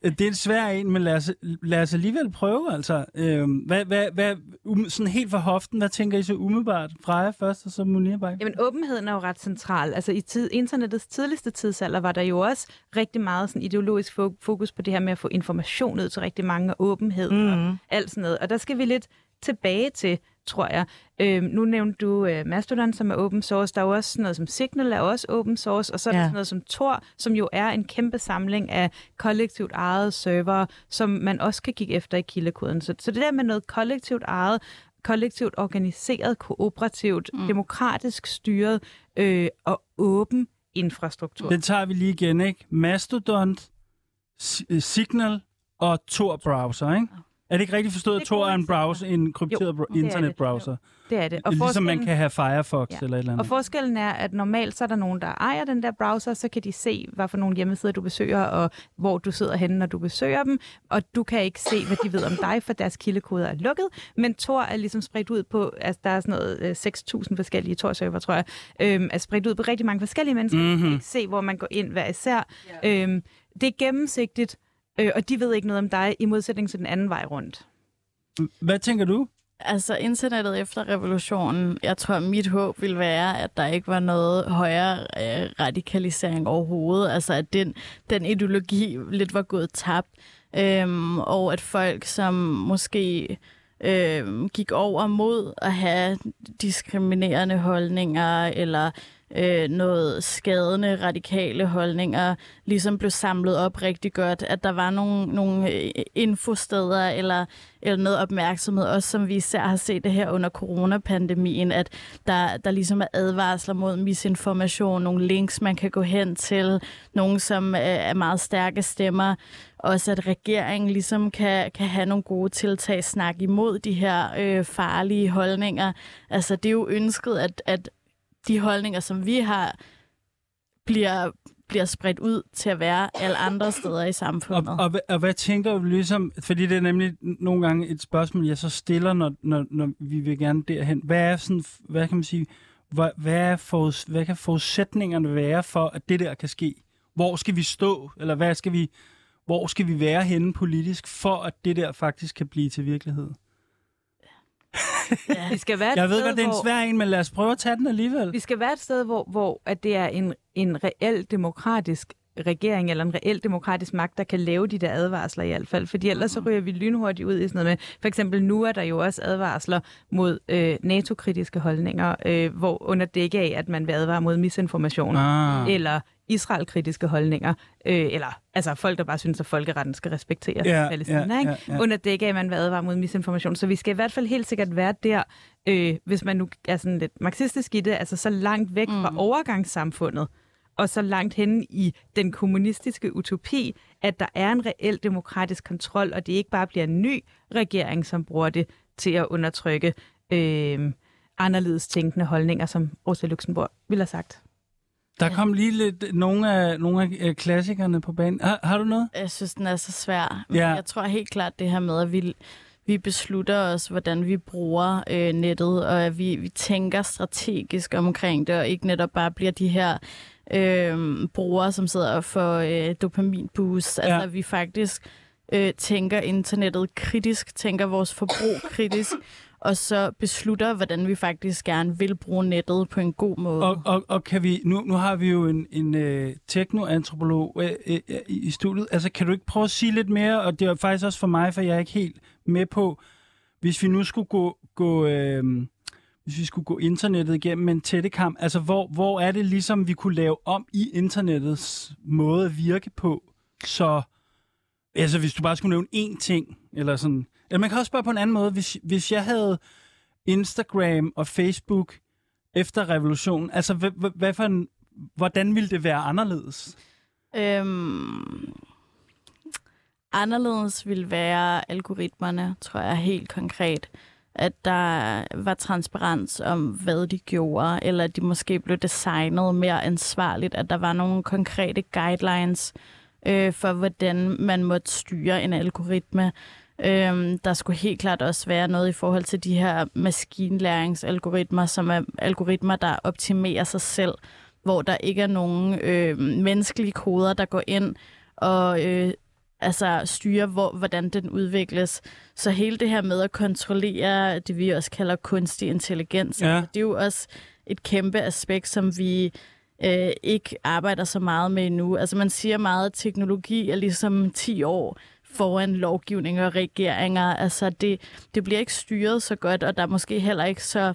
det er en svær en, men lad os, lad os alligevel prøve. Altså, øhm, hvad, hvad, hvad, um, sådan helt for hoften, hvad tænker I så umiddelbart? Freja først, og så Munir bare. Jamen, åbenheden er jo ret central. Altså, i tid, internettets tidligste tidsalder var der jo også rigtig meget sådan, ideologisk fo- fokus på det her med at få information ud til rigtig mange, og åbenhed mm. og alt sådan noget. Og der skal vi lidt tilbage til, tror jeg. Øhm, nu nævnte du øh, Mastodon, som er open source. Der er jo også sådan noget som Signal, er også open source. Og så er der Ja. sådan noget som Tor, som jo er en kæmpe samling af kollektivt ejede server, som man også kan kigge efter i kildekoden. Så, så det der med noget kollektivt ejet, kollektivt organiseret, kooperativt, Mm. demokratisk styret øh, og åben infrastruktur. Den tager vi lige igen, ikke? Mastodon, S- øh, Signal og Tor browser, ikke? Er det ikke rigtigt forstået, at er Tor er en browser, en krypteret er det. internetbrowser? Det er det. Og ligesom man kan have Firefox Ja. eller et eller andet. Og forskellen er, at normalt så er der nogen, der ejer den der browser, så kan de se, hvad for nogle hjemmesider du besøger, og hvor du sidder henne, når du besøger dem. Og du kan ikke se, hvad de ved om dig, for deres kildekoder er lukket. Men Tor er ligesom spredt ud på, altså der er sådan noget øh, 6.000 forskellige Tor-server, tror jeg, øhm, er spredt ud på rigtig mange forskellige mennesker. Mm-hmm. Du kan ikke se, hvor man går ind hver især. Øhm, det er gennemsigtigt, øh, og de ved ikke noget om dig, i modsætning til den anden vej rundt. Hvad tænker du? Altså internettet efter revolutionen, jeg tror, mit håb ville være, at der ikke var noget højere øh, radikalisering overhovedet. Altså at den, den ideologi lidt var gået tabt. Øhm, og at folk, som måske øh, gik over mod at have diskriminerende holdninger eller øh, noget skadende radikale holdninger, ligesom blev samlet op rigtig godt, at der var nogle, nogle øh, infosteder eller, eller noget opmærksomhed, også som vi især har set det her under coronapandemien, at der, der ligesom er advarsler mod misinformation, nogle links, man kan gå hen til, nogle, som øh, er meget stærke stemmer, også at regeringen ligesom kan, kan have nogle gode tiltag, snakke imod de her øh, farlige holdninger. Altså det er jo ønsket, at, at de holdninger, som vi har, bliver, bliver spredt ud til at være alle andre steder i samfundet. og, og, og hvad tænker du ligesom, fordi det er nemlig nogle gange et spørgsmål, jeg så stiller, når, når, når vi vil gerne derhen. Hvad er sådan, hvad kan man sige, hvad, hvad, er forud, hvad kan forudsætningerne være for, at det der kan ske? Hvor skal vi stå, eller hvad skal vi, hvor skal vi være henne politisk, for at det der faktisk kan blive til virkelighed? Ja. Vi skal være et Jeg ved sted, godt, det er en svær en, men lad os prøve at tage den alligevel. Vi skal være et sted, hvor, hvor at det er en, en reel demokratisk regering eller en reel demokratisk magt, der kan lave de der advarsler i hvert fald. Fordi ellers så ryger vi lynhurtigt ud i sådan noget med, for eksempel nu er der jo også advarsler mod øh, NATO-kritiske holdninger, øh, hvor under dække af, at man vil advare mod misinformation, Ah. eller Israel-kritiske holdninger, øh, eller altså folk, der bare synes, at folkeretten skal respekteres i Palæstina, ja, ikke? ja, ja. under dække af, at man vil advare mod misinformation. Så vi skal i hvert fald helt sikkert være der, øh, hvis man nu er sådan lidt marxistisk i det, altså så langt væk mm. fra overgangssamfundet, og så langt hen i den kommunistiske utopi, at der er en reel demokratisk kontrol, og det ikke bare bliver en ny regering, som bruger det til at undertrykke øh, anderledes tænkende holdninger, som Rosa Luxemburg ville have sagt. Der kom lige lidt nogle af, nogle af øh, klassikerne på banen. Har, har du noget? Jeg synes, den er så svær. Men Ja. Jeg tror helt klart det her med, at vi, vi beslutter os, hvordan vi bruger øh, nettet, og at vi, vi tænker strategisk omkring det, og ikke netop bare bliver de her øh, brugere, som sidder får øh, dopaminboost. Altså, Ja. at vi faktisk øh, tænker internettet kritisk, tænker vores forbrug kritisk, og så beslutter, hvordan vi faktisk gerne vil bruge nettet på en god måde. Og, og, og kan vi, nu, nu har vi jo en, en øh, teknoantropolog øh, øh, øh, i i studiet. Altså, kan du ikke prøve at sige lidt mere? Og det er faktisk også for mig, for jeg er ikke helt med på, hvis vi nu skulle gå, gå øh, hvis vi skulle gå internettet igennem med en tættekam, altså hvor, hvor er det ligesom, vi kunne lave om i internettets måde at virke på, så altså hvis du bare skulle nævne én ting, eller sådan, eller man kan også spørge på en anden måde, hvis, hvis jeg havde Instagram og Facebook efter revolutionen, altså hvad, hvad, hvad for en, hvordan ville det være anderledes? Øhm, anderledes vil være algoritmerne, tror jeg helt konkret. At der var transparens om, hvad de gjorde, eller at de måske blev designet mere ansvarligt, at der var nogle konkrete guidelines øh, for, hvordan man måtte styre en algoritme. Øhm, der skulle helt klart også være noget i forhold til de her maskinlæringsalgoritmer, som er algoritmer, der optimerer sig selv, hvor der ikke er nogen øh, menneskelige koder, der går ind og øh, altså styrer, hvor, hvordan den udvikles. Så hele det her med at kontrollere det, vi også kalder kunstig intelligens, Ja. altså, det er jo også et kæmpe aspekt, som vi øh, ikke arbejder så meget med endnu. Altså man siger meget, at teknologi er ligesom 10 år foran lovgivning og regeringer. Altså det, det bliver ikke styret så godt, og der er måske heller ikke så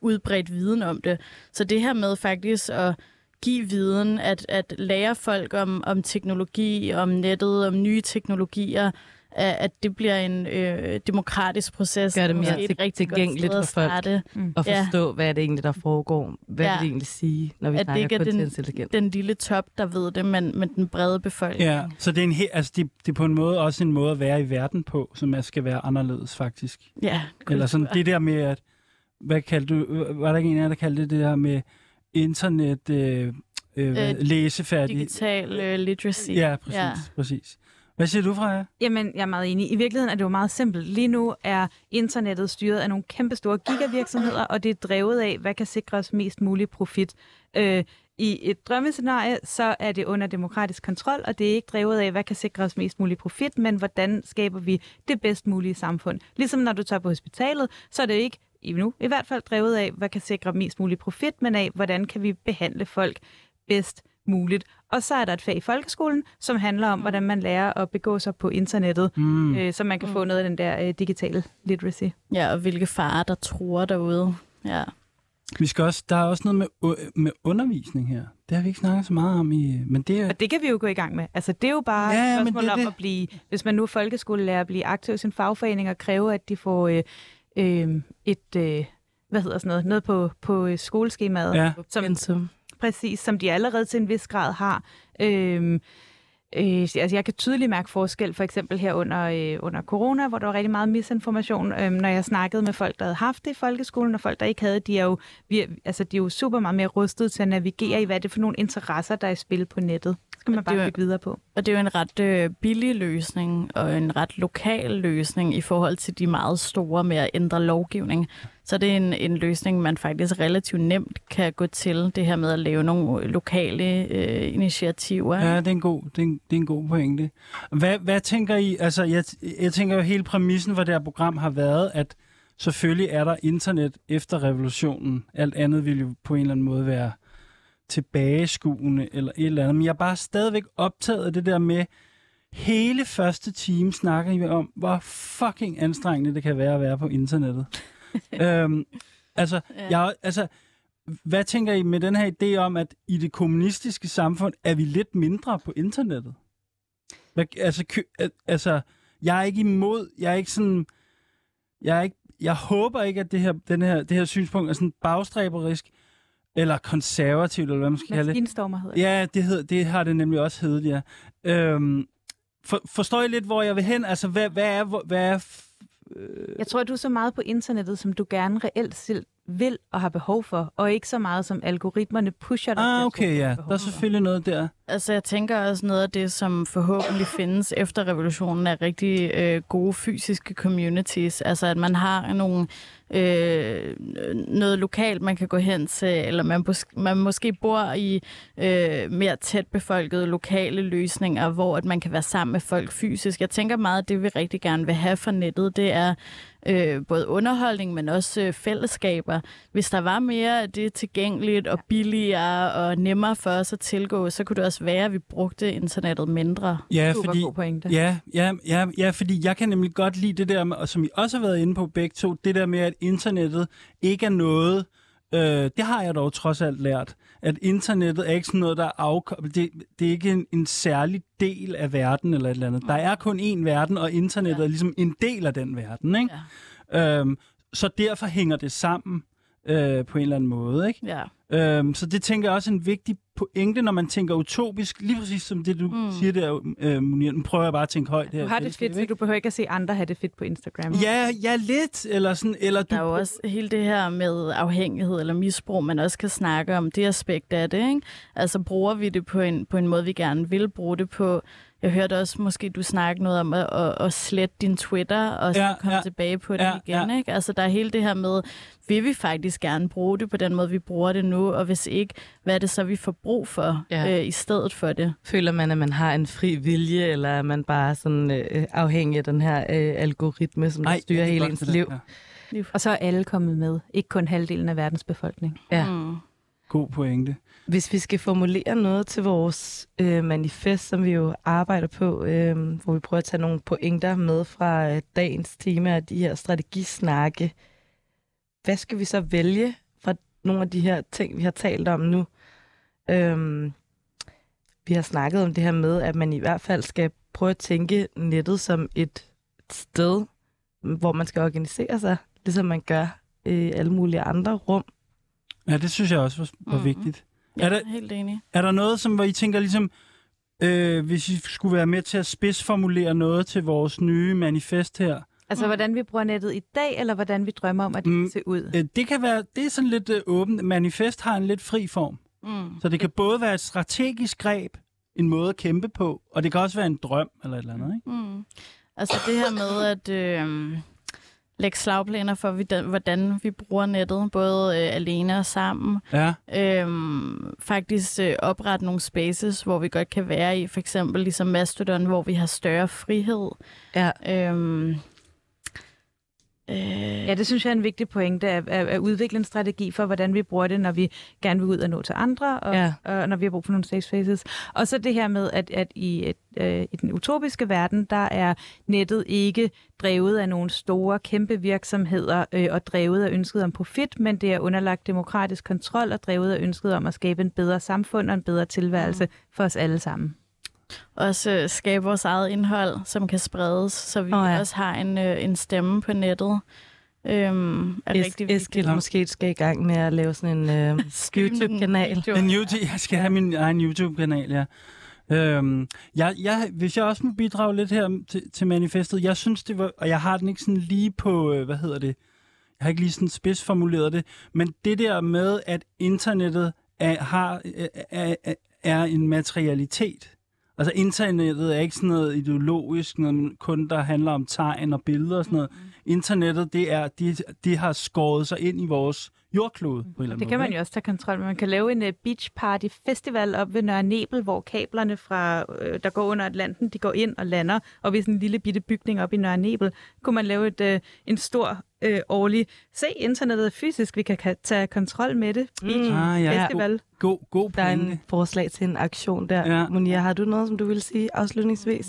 udbredt viden om det. Så det her med faktisk at give viden, at, at lære folk om, om teknologi, om nettet, om nye teknologier, at, at det bliver en øh, demokratisk proces. Gør det mere til- rigtig tilgængeligt for folk. starte. Og Ja. forstå, hvad er det egentlig, der foregår. Hvad Ja. vil det egentlig sige, når vi At det snakker ikke er kunstig den- intelligens? Den lille top, der ved det, men, men den brede befolkning. Ja, så det er, en he- altså, det, det er på en måde også en måde at være i verden på, som er, skal være anderledes faktisk. ja Eller sådan det der med, at, hvad kaldte du, var der ikke en af jer, der kaldte det det der med internet, øh, øh, Øh, læsefærdig? Digital øh, literacy. Ja, præcis, Ja. ja. præcis. Hvad siger du, Freja? Jamen, jeg er meget enig. I virkeligheden er det jo meget simpelt. Lige nu er internettet styret af nogle kæmpe store gigavirksomheder, og det er drevet af, hvad kan sikre os mest mulig profit. Øh, I et drømmescenarie, så er det under demokratisk kontrol, og det er ikke drevet af, hvad kan sikre os mest mulig profit, men hvordan skaber vi det bedst mulige samfund. Ligesom når du tager på hospitalet, så er det ikke i nu i hvert fald drevet af, hvad kan sikre mest mulig profit, men af, hvordan kan vi behandle folk bedst muligt. Og så er der et fag i folkeskolen, som handler om, hvordan man lærer at begå sig på internettet, Mm. mm. øh, så man kan få noget af den der øh, digitale literacy. ja, og hvilke farer, der tror derude. Ja. Vi skal også, der er også noget med, u- med undervisning her. Det har vi ikke snakket så meget om i... Men det er, Og det kan vi jo gå i gang med. Altså, det er jo bare Ja, et spørgsmål det om det. at blive, hvis man nu er folkeskolelærer, at blive aktiv i sin fagforening og kræve, at de får øh, øh, et, øh, hvad hedder sådan noget, noget på, på øh, skoleskemaet, Ja. som, Pensum. præcis, som de allerede til en vis grad har. Øh, Øh, altså jeg kan tydeligt mærke forskel, for eksempel her under, øh, under corona, hvor der var rigtig meget misinformation. Øh, når jeg snakkede med folk, der havde haft det i folkeskolen, og folk, der ikke havde, de er jo, vi, altså, de er jo super meget mere rustet til at navigere i, hvad det er for nogle interesser, der er i spil på nettet. Skal man bare jo- bygge videre på. Og det er jo en ret øh, billig løsning, og en ret lokal løsning i forhold til de meget store med at ændre lovgivning. Så det er en, en løsning, man faktisk relativt nemt kan gå til, det her med at lave nogle lokale øh, initiativer. Ja, det er en god, det er en, det er en god pointe. Hvad, hvad tænker I? Altså, jeg, jeg tænker jo, hele præmissen for det her program har været, at selvfølgelig er der internet efter revolutionen. Alt andet ville jo på en eller anden måde være tilbageskuende eller et eller andet. Men jeg er bare stadigvæk optaget af det der med, hele første time snakker I om, hvor fucking anstrengende det kan være at være på internettet. øhm, altså, Ja. jeg, altså, hvad tænker I med den her idé om, at i det kommunistiske samfund er vi lidt mindre på internettet? Hvad, altså, kø, al- altså, jeg er ikke imod, jeg er ikke sådan, jeg, er ikke, jeg håber ikke, at det her, den her, det her synspunkt er sådan bagstræberisk, eller konservativt, eller hvad man skal kalde det. Maskinstormer hedder det. Ja, det, hed, det har det nemlig også heddet, ja. Øhm, for, forstår I lidt, hvor jeg vil hen? Altså, hvad, hvad er... Hvad er øh, Jeg tror, du er så meget på internettet, som du gerne reelt selv vil og har behov for, og ikke så meget som algoritmerne pusher dig til ah, okay, ja. Der er selvfølgelig noget der. Altså, jeg tænker også noget af det, som forhåbentlig findes efter revolutionen, er rigtig øh, gode fysiske communities. Altså, at man har nogle, øh, noget lokalt, man kan gå hen til, eller man, man måske bor i øh, mere tæt befolkede lokale løsninger, hvor at man kan være sammen med folk fysisk. Jeg tænker meget, at det vi rigtig gerne vil have for nettet, det er øh, både underholdning, men også øh, fællesskaber. Hvis der var mere af det tilgængeligt og billigere og nemmere for os at tilgå, så kunne det også være, at vi brugte internettet mindre. Ja, Super fordi, god pointe. ja, ja, ja, ja, fordi jeg kan nemlig godt lide det der, og som I også har været inde på begge to, det der med, at internettet ikke er noget, øh, det har jeg dog trods alt lært, at internettet er ikke sådan noget, der er afkoblet, det, det er ikke en, en særlig del af verden eller et eller andet. Der er kun én verden, og internettet Ja. er ligesom en del af den verden, ikke? Ja. Øhm, så derfor hænger det sammen øh, på en eller anden måde, ikke? Ja. Øhm, så det tænker jeg også er en vigtig pointe, når man tænker utopisk, lige præcis som det, du mm. Siger der, øh, Munir. Nu prøver jeg bare at tænke højt her. Du har det fedt, så du behøver ikke at se andre have det fedt på Instagram. Ja, ja, lidt, eller sådan, eller du... Der er jo også hele det her med afhængighed eller misbrug, man også kan snakke om det aspekt af det. Ikke? Altså bruger vi det på en, på en måde, vi gerne vil bruge det på. Jeg hørte også måske, du snakke noget om at, at, at slette din Twitter og så Ja, komme ja. tilbage på det Ja, igen. ja. Ikke? Altså der er hele det her med, vil vi faktisk gerne bruge det på den måde, vi bruger det nu, og hvis ikke, hvad er det så, vi får brug for Ja. øh, i stedet for det? Føler man, at man har en fri vilje, eller er man bare sådan øh, afhængig af den her øh, algoritme, som der Ej, styrer er hele ens liv? Ja. Og så er alle kommet med. Ikke kun halvdelen af verdens befolkning. Ja. Mm. God pointe. Hvis vi skal formulere noget til vores øh, manifest, som vi jo arbejder på, øh, hvor vi prøver at tage nogle pointer med fra øh, dagens tema af de her strategisnakke, hvad skal vi så vælge fra nogle af de her ting, vi har talt om nu? Øhm, vi har snakket om det her med, at man i hvert fald skal prøve at tænke nettet som et sted, hvor man skal organisere sig, ligesom man gør i alle mulige andre rum. Ja, det synes jeg også var, var Mhm. vigtigt. Ja, Er der- helt enig. Er der noget, som hvor I tænker ligesom, øh, hvis I skulle være med til at spidsformulere noget til vores nye manifest her? Altså, Mm. hvordan vi bruger nettet i dag, eller hvordan vi drømmer om, at det Mm. skal se ud? Øh, det kan være, det er sådan lidt øh, åbent. Manifest har en lidt fri form. Mm. Så det kan både være et strategisk greb, en måde at kæmpe på, og det kan også være en drøm eller et eller andet, ikke? Mm. Altså det her med at øh, lægge slagplaner for, hvordan- vi bruger nettet, både øh, alene og sammen. Ja. Øhm, faktisk øh, oprette nogle spaces, hvor vi godt kan være i, for eksempel ligesom Mastodon, hvor vi har større frihed. Ja. Øhm, øh, Ja, det synes jeg er en vigtig pointe, at, at, udvikle en strategi for, hvordan vi bruger det, når vi gerne vil ud og nå til andre, og, Ja. og når vi har brug for nogle safe spaces. Og så det her med, at, at i, et, øh, i den utopiske verden, der er nettet ikke drevet af nogle store, kæmpe virksomheder øh, og drevet af ønsket om profit, men det er underlagt demokratisk kontrol og drevet af ønsket om at skabe en bedre samfund og en bedre tilværelse for os alle sammen. Også øh, skabe vores eget indhold, som kan spredes, så vi oh, ja. også har en, øh, en stemme på nettet. Øhm, er Es- rigtig. Eskild måske skal i gang med at lave sådan en øh, YouTube-kanal. En YouTube, jeg skal have min egen YouTube-kanal, ja. Øhm, jeg, jeg, hvis jeg også må bidrage lidt her til, til manifestet, jeg synes det var, og jeg har den ikke sådan lige på, øh, hvad hedder det, jeg har ikke lige sådan spidsformuleret det, men det der med, at internettet er, har, er, er, er en materialitet. Altså internettet er ikke sådan noget ideologisk, noget kun der handler om tegn og billeder og sådan noget. Internettet, det er, de, de har skåret sig ind i vores jordklode på en eller anden Det måde. kan man jo også tage kontrol med. Man kan lave en uh, beach party festival op ved Nørre Nebel, hvor kablerne fra, øh, der går under Atlanten, de går ind og lander, og ved sådan en lille bitte bygning op i Nørre Nebel, kunne man lave et, øh, en stor øh, årlig, se internettet er fysisk, vi kan, tage kontrol med det, Mm. Ah, ja. festival. God, god Der er en forslag til en aktion der. Ja. Monia, har du noget, som du vil sige afslutningsvis?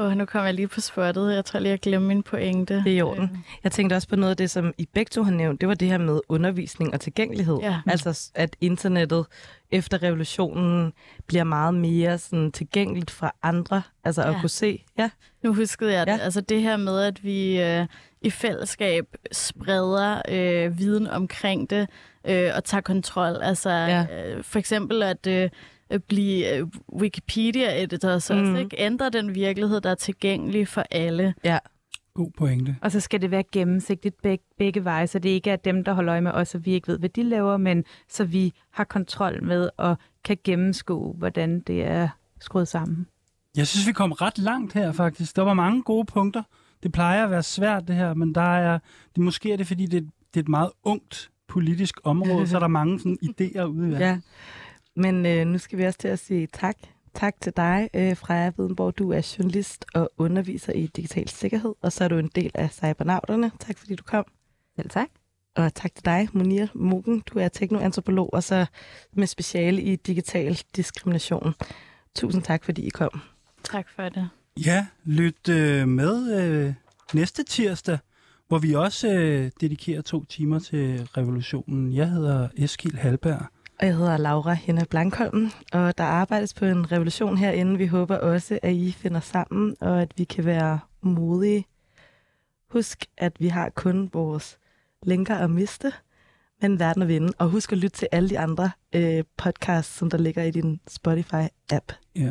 Åh, nu kommer jeg lige på spottet. Jeg tror lige, jeg glemmer min pointe. Det er i orden. Jeg tænkte også på noget af det, som I begge to har nævnt. Det var det her med undervisning og tilgængelighed. Ja. Altså, at internettet efter revolutionen bliver meget mere sådan, tilgængeligt for andre. Altså at Ja. kunne se. Ja. Nu huskede jeg det. Ja. Altså det her med, at vi øh, i fællesskab spreder øh, viden omkring det øh, og tager kontrol. Altså Ja. øh, for eksempel at øh, blive øh, Wikipedia-editor, så Mm. mm. ikke ændre den virkelighed, der er tilgængelig for alle. God pointe. Og så skal det være gennemsigtigt begge, begge veje, så det ikke er dem, der holder øje med os, og vi ikke ved, hvad de laver, men så vi har kontrol med og kan gennemskue, hvordan det er skruet sammen. Jeg synes, vi kom ret langt her, faktisk. Der var mange gode punkter. Det plejer at være svært, det her, men der er, det, måske er det, fordi det, det er et meget ungt politisk område, så er der mange sådan, idéer ude i verden. ja. Men øh, nu skal vi også til at sige tak. Tak til dig, øh, Freja Videnborg. Du er journalist og underviser i digital sikkerhed, og så er du en del af Cybernauterne. Tak fordi du kom. Selv tak. Og tak til dig, Munir Mogen. Du er teknoantropolog, og så med speciale i digital diskrimination. Tusind tak, fordi I kom. Tak for det. Ja, lyt øh, med øh, næste tirsdag, hvor vi også øh, dedikerer to timer til revolutionen. Jeg hedder Eskil Halberg. Og jeg hedder Laura Henne Blankholm, og der arbejdes på en revolution herinde. Vi håber også, at I finder sammen, og at vi kan være modige. Husk, at vi har kun vores linker at miste, men verden at vinde. Og husk at lytte til alle de andre øh, podcasts, som der ligger i din Spotify-app. Ja.